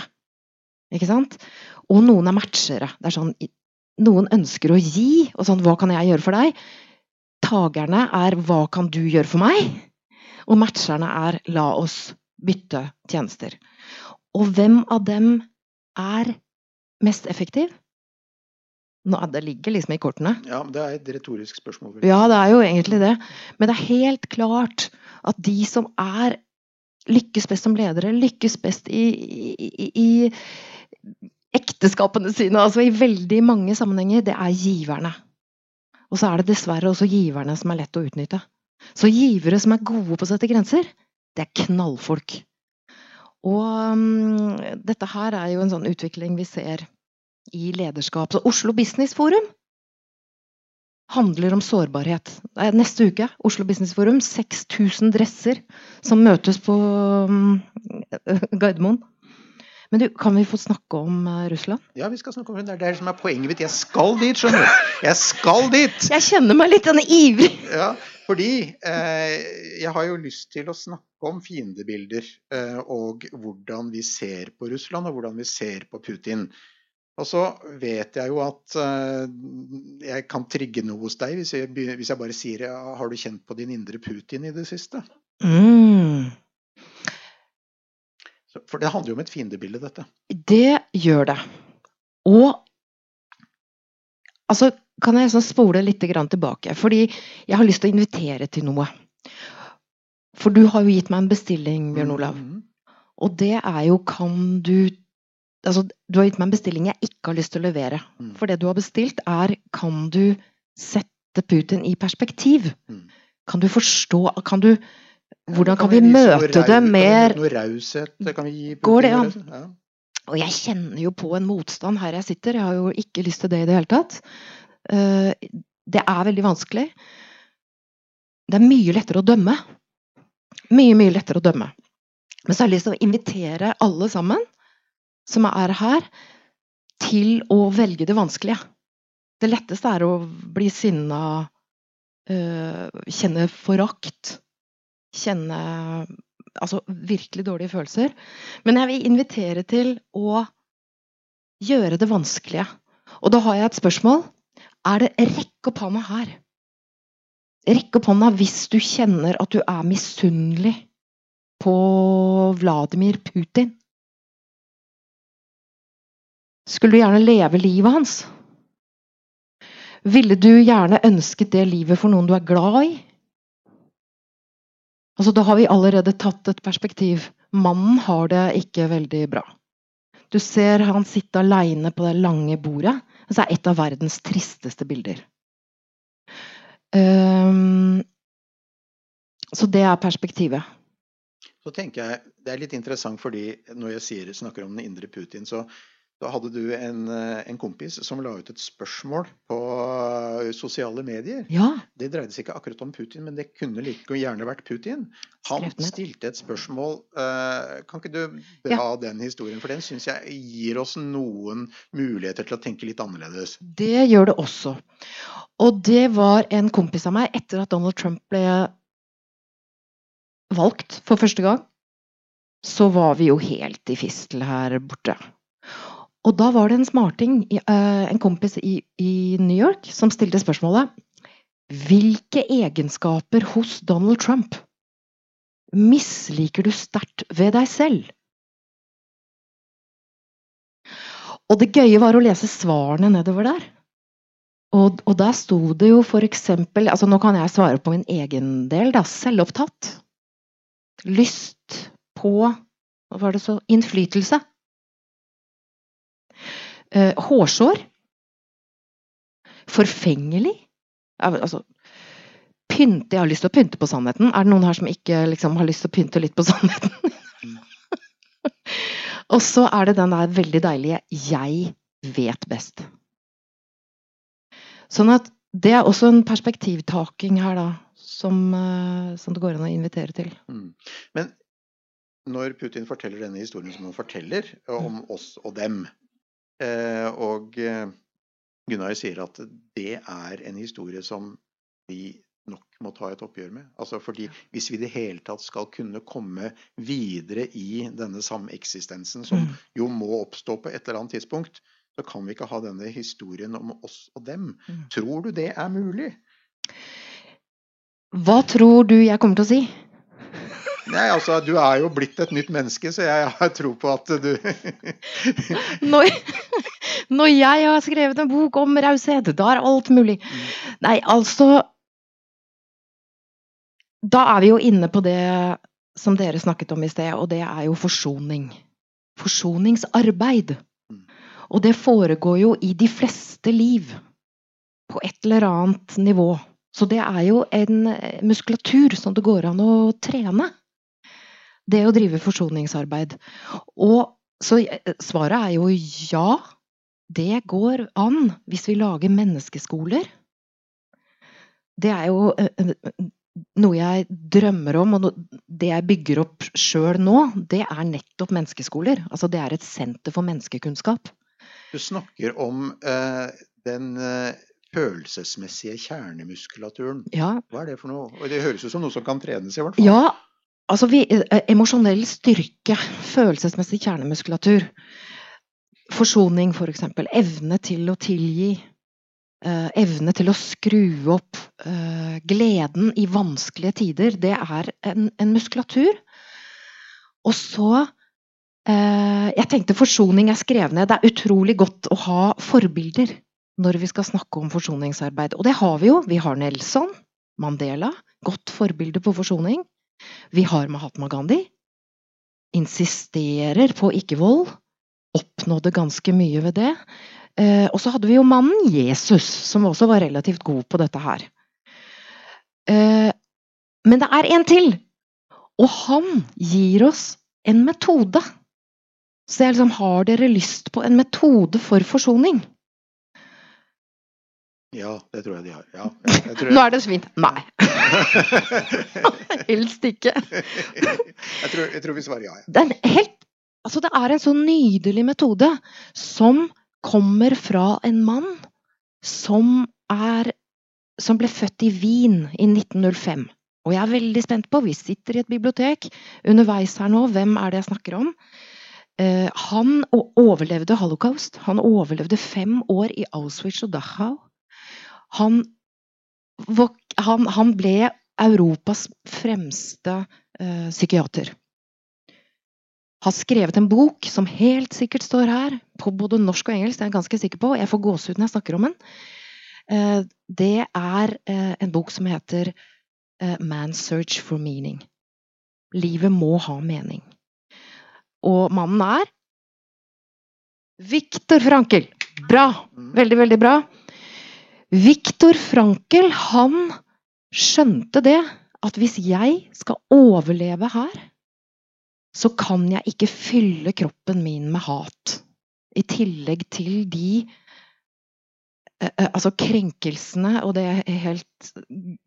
Ikke sant? Og noen er matchere. Det er sånn, noen ønsker å gi, og sånn Hva kan jeg gjøre for deg? Tagerne er 'hva kan du gjøre for meg?' Og matcherne er 'la oss bytte tjenester'. Og hvem av dem er mest effektiv? Nå, det ligger liksom i kortene. Ja, Det er et retorisk spørsmål. Ja, det er jo egentlig det. Men det er helt klart at de som er lykkes best som ledere, lykkes best i, i, i ekteskapene sine, altså i veldig mange sammenhenger, det er giverne. Og så er det dessverre også giverne som er lett å utnytte. Så givere som er gode på å sette grenser, det er knallfolk. Og um, dette her er jo en sånn utvikling vi ser i lederskap. Så Oslo Business Forum handler om sårbarhet. Neste uke, Oslo Business Forum, 6000 dresser som møtes på um, Gardermoen. Men du, kan vi få snakke om uh, Russland? Ja, vi skal snakke om det. Det er det som er poenget mitt. Jeg skal dit, skjønner du. Jeg skal dit! [laughs] Jeg kjenner meg litt ivrig. [laughs] Ja, fordi eh, jeg har jo lyst til å snakke om fiendebilder eh, og hvordan vi ser på Russland og hvordan vi ser på Putin. Og så vet jeg jo at eh, jeg kan trigge noe hos deg hvis jeg, hvis jeg bare sier ja, har du kjent på din indre Putin i det siste? Mm. For det handler jo om et fiendebilde, dette. Det gjør det. Og altså, kan jeg sånn spole litt tilbake? Fordi jeg har lyst til å invitere til noe. For du har jo gitt meg en bestilling, Bjørn Olav. Mm -hmm. Og det er jo kan du Altså, du har gitt meg en bestilling jeg ikke har lyst til å levere. Mm. For det du har bestilt, er kan du sette Putin i perspektiv? Mm. Kan du forstå Kan du hvordan kan, vi, møte det mer Noe raushet kan vi gi? Går det an? Ja. Og jeg kjenner jo på en motstand her jeg sitter. Jeg har jo ikke lyst til det i det hele tatt. Eh, det er veldig vanskelig. Det er mye lettere å dømme. Mye, mye lettere å dømme. Men så har jeg lyst til å invitere alle sammen som er her, til å velge det vanskelige. Det letteste er å bli sinna, øh, kjenne forakt kjenne altså virkelig dårlige følelser. Men jeg vil invitere til å gjøre det vanskelige. Og da har jeg et spørsmål. Er det Rekk opp hånda her. Rekk opp hånda hvis du kjenner at du er misunnelig på Vladimir Putin. Skulle du gjerne leve livet hans? Ville du gjerne ønsket det livet for noen du er glad i? Altså, da har vi allerede tatt et perspektiv. Mannen har det ikke veldig bra. Du ser han sitte aleine på det lange bordet. Det er et av verdens tristeste bilder. Um, så det er perspektivet. Så tenker jeg, Det er litt interessant fordi når jeg sier, snakker om den indre Putin, så, så hadde du en, eh, en, kompis som la ut et spørsmål på eh, sosiale medier. Ja. Det dreide seg ikke akkurat om Putin, men det kunne like gjerne vært Putin. Han stilte et spørsmål. Uh, kan ikke du dra ja. den historien? For den syns jeg gir oss noen muligheter til å tenke litt annerledes. Det gjør det også. Og det var en kompis av meg etter at Donald Trump ble valgt for første gang. Så var vi jo helt i fistel her borte. Og da var det en smarting, eh, en kompis i, New York, som stilte spørsmålet Hvilke egenskaper hos Donald Trump misliker du sterkt ved deg selv? Og det gøye var å lese svarene nedover der. Og, og der sto det jo for eksempel altså Nå kan jeg svare på min egen del, da. Selvopptatt. Lyst på Hva var det så Innflytelse. Eh, hårsår. Forfengelig. Altså Pynte Jeg har lyst til å pynte på sannheten. Er det noen her som ikke liksom, har lyst til å pynte litt på sannheten? [laughs] og så er det den der veldig deilige 'jeg vet best'. Sånn at det er også en perspektivtaking her, da, som, eh, som det går an å invitere til. Mm. Men når Putin forteller denne historien som han forteller, om oss og dem, og eh, Gunnar sier at det er en historie som vi nok må ta et oppgjør med. Altså fordi Hvis vi i det hele tatt skal kunne komme videre i denne sameksistensen, som mm. jo må oppstå på et eller annet tidspunkt, så kan vi ikke ha denne historien om oss og dem. Mm. Tror du det er mulig? Hva tror du jeg kommer til å si? Nei, altså, Du er jo blitt et nytt menneske, så jeg har tro på at du [laughs] når, når, jeg har skrevet en bok om raushet, da er alt mulig. Nei, altså Da er vi jo inne på det som dere snakket om i sted, og det er jo forsoning. Forsoningsarbeid. Og det foregår jo i de fleste liv. På et eller annet nivå. Så det er jo en muskulatur som det går an å trene. Det å drive forsoningsarbeid. Og så eh, svaret er jo ja. Det går an hvis vi lager menneskeskoler. Det er jo eh, noe jeg drømmer om, og det jeg bygger opp sjøl nå, det er nettopp menneskeskoler. Altså det er et senter for menneskekunnskap. Du snakker om eh, den eh, følelsesmessige kjernemuskulaturen. Ja. Hva er det for noe? Det høres ut som noe som kan trenes, i hvert fall. Ja, altså vi, eh, emosjonell styrke, følelsesmessig kjernemuskulatur. Forsoning, f.eks. For eksempel. evne til å tilgi. Eh, evne til å skru opp eh, gleden i vanskelige tider. Det er en, en muskulatur. Og så jeg tenkte forsoning er skrevet ned. Det er utrolig godt å ha forbilder når vi skal snakke om forsoningsarbeid. Og det har vi jo. Vi har Nelson Mandela, godt forbilde på forsoning. Vi har Mahatma Gandhi. Insisterer på ikke-vold. Oppnådde ganske mye ved det. Eh, og så hadde vi jo mannen Jesus, som også var relativt god på dette her. Eh, men det er en til! Og han gir oss en metode så jeg liksom Har dere lyst på en metode for forsoning? Ja, det tror jeg de har. Ja, [laughs] jeg Nå er det svin. Nei. [laughs] Helst ikke. jeg, tror, jeg, tror, vi svarer ja. Det er, helt, altså det er en så nydelig metode som kommer fra en mann som er Som ble født i Wien i 1905. Og jeg er veldig spent på, vi sitter i et bibliotek underveis her nå, hvem er det jeg snakker om? Uh, han overlevde holocaust. Han overlevde fem år i Auschwitz og Dachau. Han, han, han ble Europas fremste uh, psykiater. Har skrevet en bok som helt sikkert står her, på både norsk og engelsk. det er Jeg ganske sikker på, jeg får gåsehud når jeg snakker om den. Uh, det er uh, en bok som heter Man's Search for Meaning. Livet må ha mening. Og mannen er Viktor Frankel. Bra! Mm. Veldig, veldig bra. Viktor Frankel, han skjønte det at hvis jeg skal overleve her, så kan jeg ikke fylle kroppen min med hat. I tillegg til de eh, eh, altså krenkelsene og det helt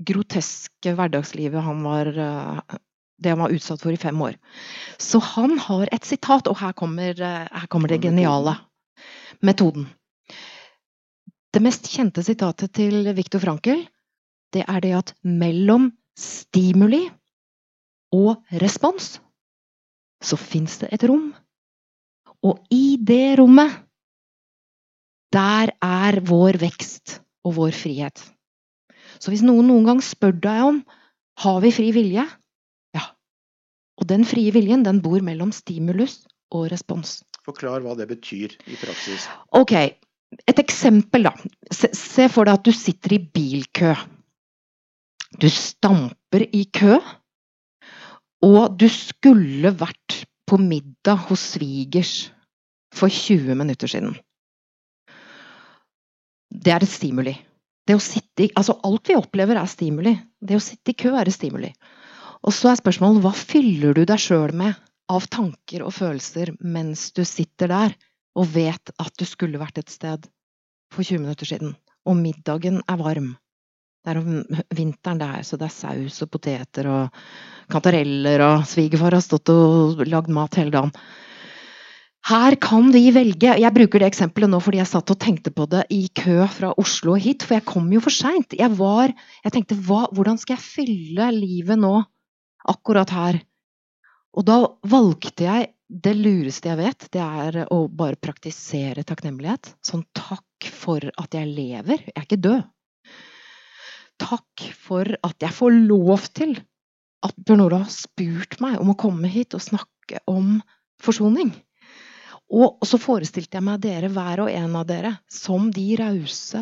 groteske hverdagslivet han var eh, det han var utsatt for i fem år. Så han har et sitat, og her kommer, her kommer det geniale. Metoden. Det mest kjente sitatet til Viktor Frankel, det er det at mellom stimuli og respons så fins det et rom. Og i det rommet, der er vår vekst og vår frihet. Så hvis noen noen gang spør deg om har vi fri vilje, ja. Og den frie viljen den bor mellom stimulus og respons. Forklar hva det betyr i praksis. Ok, et eksempel, da. Se, for deg at du sitter i bilkø. Du stamper i kø og du skulle vært på middag hos svigers for 20 minutter siden. Det er et stimuli. Det sitte altså alt vi opplever, er stimuli. Det å sitte i kø er et stimuli. Og så er spørsmålet hva fyller du deg sjøl med av tanker og følelser mens du sitter der og vet at du skulle vært et sted for 20 minutter siden, og middagen er varm. Det er om vinteren, det er, så det er saus og poteter og kantareller, og svigerfar har stått og lagd mat hele dagen. Her kan vi velge Jeg bruker det eksempelet nå fordi jeg satt og tenkte på det i kø fra Oslo og hit, for jeg kom jo for seint. Jeg, jeg tenkte hva, hvordan skal jeg fylle livet nå, akkurat her? Og da valgte jeg det lureste jeg vet, det er å bare praktisere takknemlighet. Sånn takk for at jeg lever. Jeg er ikke død takk for at jeg får lov til at Bjørn Olav har spurt meg om å komme hit og snakke om forsoning. Og så forestilte jeg meg dere, hver og en av dere, som de rause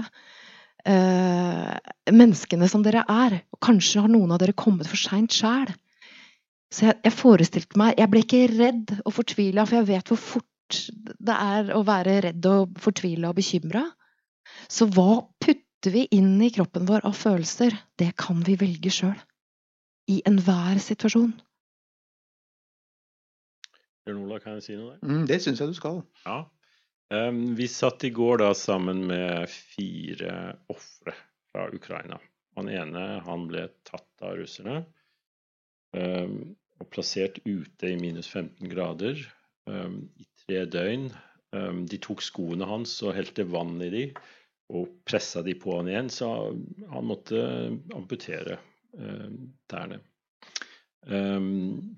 eh, menneskene som dere er. Kanskje har noen av dere kommet for seint sjæl. Så jeg, jeg, forestilte meg Jeg ble ikke redd og fortvila, for jeg vet hvor fort det er å være redd og fortvila og bekymra. Så hva putter vi inn i kroppen vår av følelser, det kan vi velge sjøl. I enhver situasjon. Bjørn Ola, kan jeg si noe der? Mm, det syns jeg du skal. Ja. Um, vi satt i går da sammen med fire ofre fra Ukraina. Han ene han ble tatt av russerne og plassert ute i minus 15 grader um, i tre døgn. de tok skoene hans og helte vann i dem og pressa de på han igjen, så han måtte amputere eh, tærne.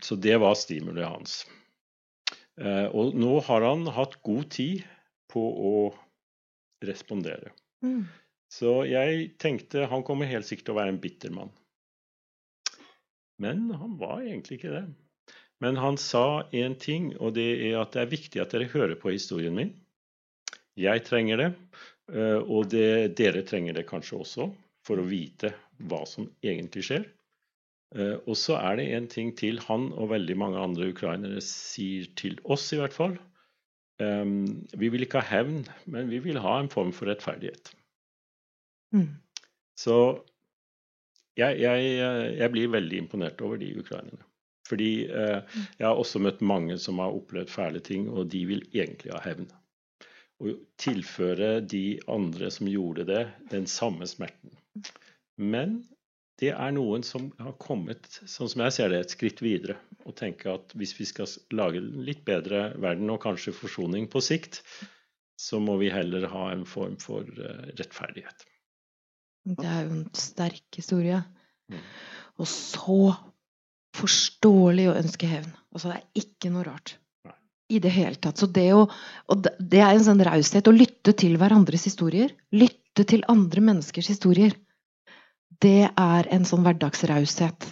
Så det var stimuliet hans. Uh, og nå har han hatt god tid på å respondere. Mm. Så jeg tenkte han kommer helt sikkert til å være en bitter mann. Men han var egentlig ikke det. Men han sa én ting, og det er at det er viktig at dere hører på historien min. Jeg trenger det. Eh, og det, dere trenger det kanskje også for å vite hva som egentlig skjer. Eh, og så er det en ting til han og veldig mange andre ukrainere sier til oss, i hvert fall. Um, vi vil ikke ha hevn, men vi vil ha en form for rettferdighet. Mm. Så jeg, jeg, jeg, blir veldig imponert over de ukrainerne. Fordi eh, jeg har også møtt mange som har opplevd fæle ting, og de vil egentlig ha hevn og tilføre de andre som gjorde det, den samme smerten. Men det er noen som har kommet, sånn som jeg ser det, et skritt videre. Og tenker at hvis vi skal lage en litt bedre verden, og kanskje forsoning på sikt, så må vi heller ha en form for uh, rettferdighet. Det er jo en sterk historie. Mm. Og så forståelig å ønske hevn. Altså, det er ikke noe rart i det hele tatt. Så det, å, det er en sånn raushet å lytte til hverandres historier. Lytte til andre menneskers historier. Det er en sånn hverdagsraushet.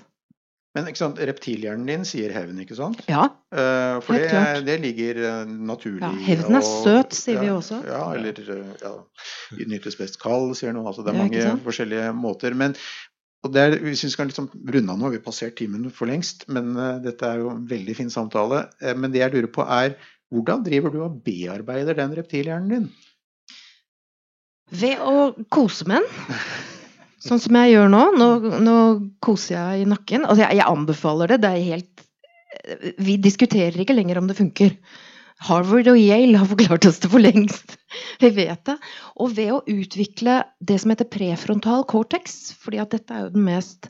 Men reptilhjernen din sier hevn, ikke sant? Ja, uh, For det, det, ligger uh, naturlig ja, Hevn er søt, sier ja, vi også. Ja, eller uh, ja, nytes best kald, sier noen. Altså, det er mange forskjellige måter. Men og det er, vi syns kan liksom runde av nå, vi har passert timen for lengst. Men uh, dette er jo en veldig fin samtale. Uh, men det jeg lurer på er, hvordan driver du og bearbeider den reptilhjernen din? Ved å kose med den. [laughs] Sånn som jeg gjør nå. Nå, nå koser jeg i nakken. Altså, jeg, jeg, anbefaler det. Det er helt Vi diskuterer ikke lenger om det funker. Harvard og Yale har forklart oss det for lengst. [laughs] Vi vet det. Og ved å utvikle det som heter prefrontal cortex, fordi at dette er jo den mest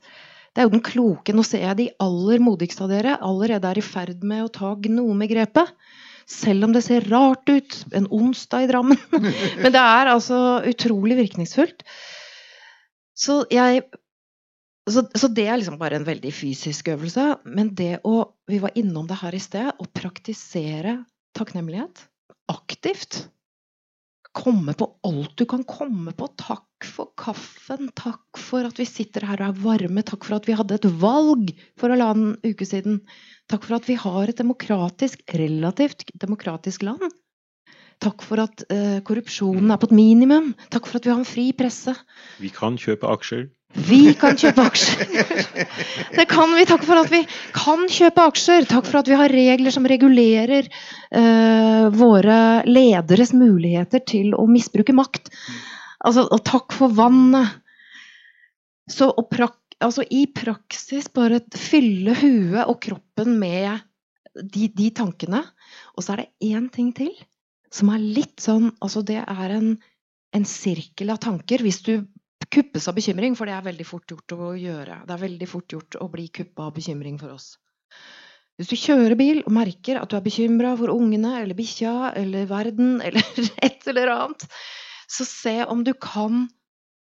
det er jo den kloke. Nå ser jeg de aller modigste av dere allerede er i ferd med å ta gnomegrepet. Selv om det ser rart ut en onsdag i Drammen. [laughs] Men det er altså utrolig virkningsfullt. Så jeg så, så, det er liksom bare en veldig fysisk øvelse. Men det å Vi var innom det her i sted. Å praktisere takknemlighet aktivt komme på alt du kan komme på. Takk for kaffen. Takk for at vi sitter her og er varme. Takk for at vi hadde et valg for å la en uke siden. Takk for at vi har et demokratisk, relativt demokratisk land. Takk for at uh, korrupsjonen er på et minimum. Takk for at vi har en fri presse. Vi kan kjøpe aksjer. Vi kan kjøpe aksjer! [laughs] Det kan vi. Takk for at vi kan kjøpe aksjer. Takk for at vi har regler som regulerer uh, våre lederes muligheter til å misbruke makt. Altså, og takk for vannet. Så prak, altså, i praksis bare fylle huet og kroppen med de, de tankene. Og så er det én ting til som er litt sånn Altså, det er en, en sirkel av tanker. Hvis du kuppes av bekymring, for det er veldig fort gjort å gjøre. Det er veldig fort gjort å bli kuppa av bekymring for oss. Hvis du kjører bil og merker at du er bekymra for ungene eller bikkja eller verden [laughs] eller et eller annet, så se om du kan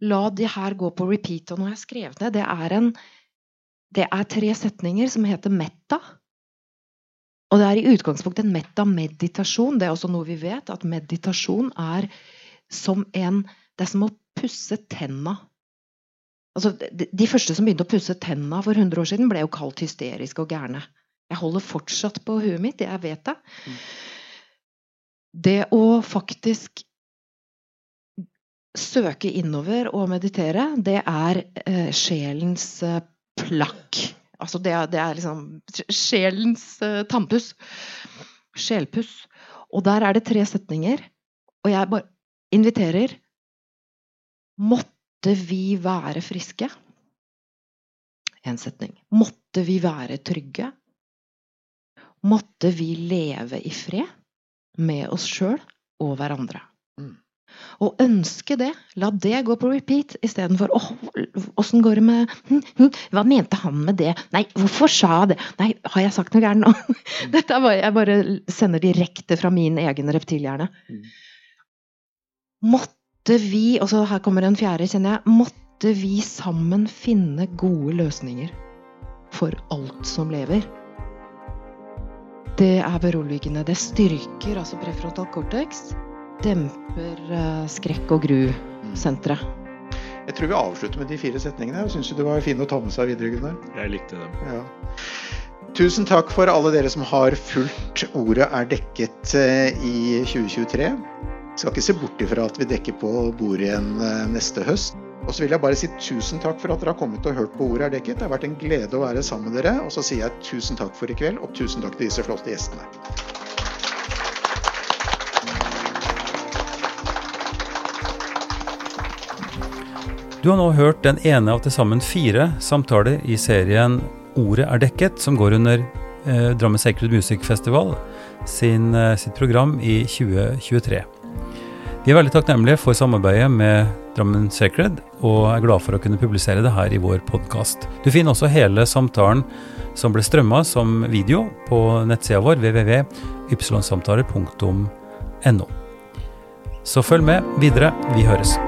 la de her gå på repeat. Og nå har jeg skrevet ned. Det er, en, det er tre setninger som heter metta. Og det er i utgangspunktet en metta-meditasjon. Det er også noe vi vet, at meditasjon er som en Det er som å pusse tenna. Altså, de, de første som begynte å pusse tenna for 100 år siden, ble jo kalt hysteriske og gærne. Jeg holder fortsatt på huet mitt, jeg vet det. Mm. Det å faktisk søke innover og meditere, det er eh, sjelens eh, plakk. Altså det det er, liksom sjelens uh, tannpuss. Sjelpuss. Og der er det tre setninger. Og jeg bare inviterer Måtte vi være friske? En setning. Måtte vi være trygge? Måtte vi leve i fred med oss sjøl og hverandre? Mm. Og ønske det. La det gå på repeat istedenfor åh, åssen går det med hm, hm, Hva mente han med det? Nei, hvorfor sa jeg det? Nei, har jeg sagt noe gærent nå? [laughs] Mm. Dette er bare, jeg bare sender direkte fra min egen reptilhjerne. Mm. Måtte vi Og så her kommer en fjerde, kjenner jeg. Måtte vi sammen finne gode løsninger for alt som lever. Det er beroligende. Det styrker altså prefrontal cortex. Demper uh, skrekk og gru-senteret. Jeg tror vi avslutter med de fire setningene. Jeg syns det var fint å ta med seg videre, Gunnar. Jeg likte dem. Ja. Tusen takk for alle dere som har fulgt Ordet er dekket eh, i 2023. Skal ikke se bort ifra at vi dekker på bordet igjen eh, neste høst. Og så vil jeg bare si tusen takk for at dere har kommet og hørt på Ordet er dekket. Det har vært en glede å være sammen med dere. Og så sier jeg tusen takk for i kveld, og tusen takk til disse flotte gjestene. Du har nå hørt den ene av til sammen fire samtaler i serien Ordet er dekket, som går under eh, Drammen Sacred Music Festival sin, eh, sitt program i 2023. Vi er veldig takknemlige for samarbeidet med Drammen Sacred, og er glad for å kunne publisere det her i vår podkast. Du finner også hele samtalen som ble strømma som video på nettsida vår www.ypsilonsamtaler.no. Så følg med videre. Vi høres.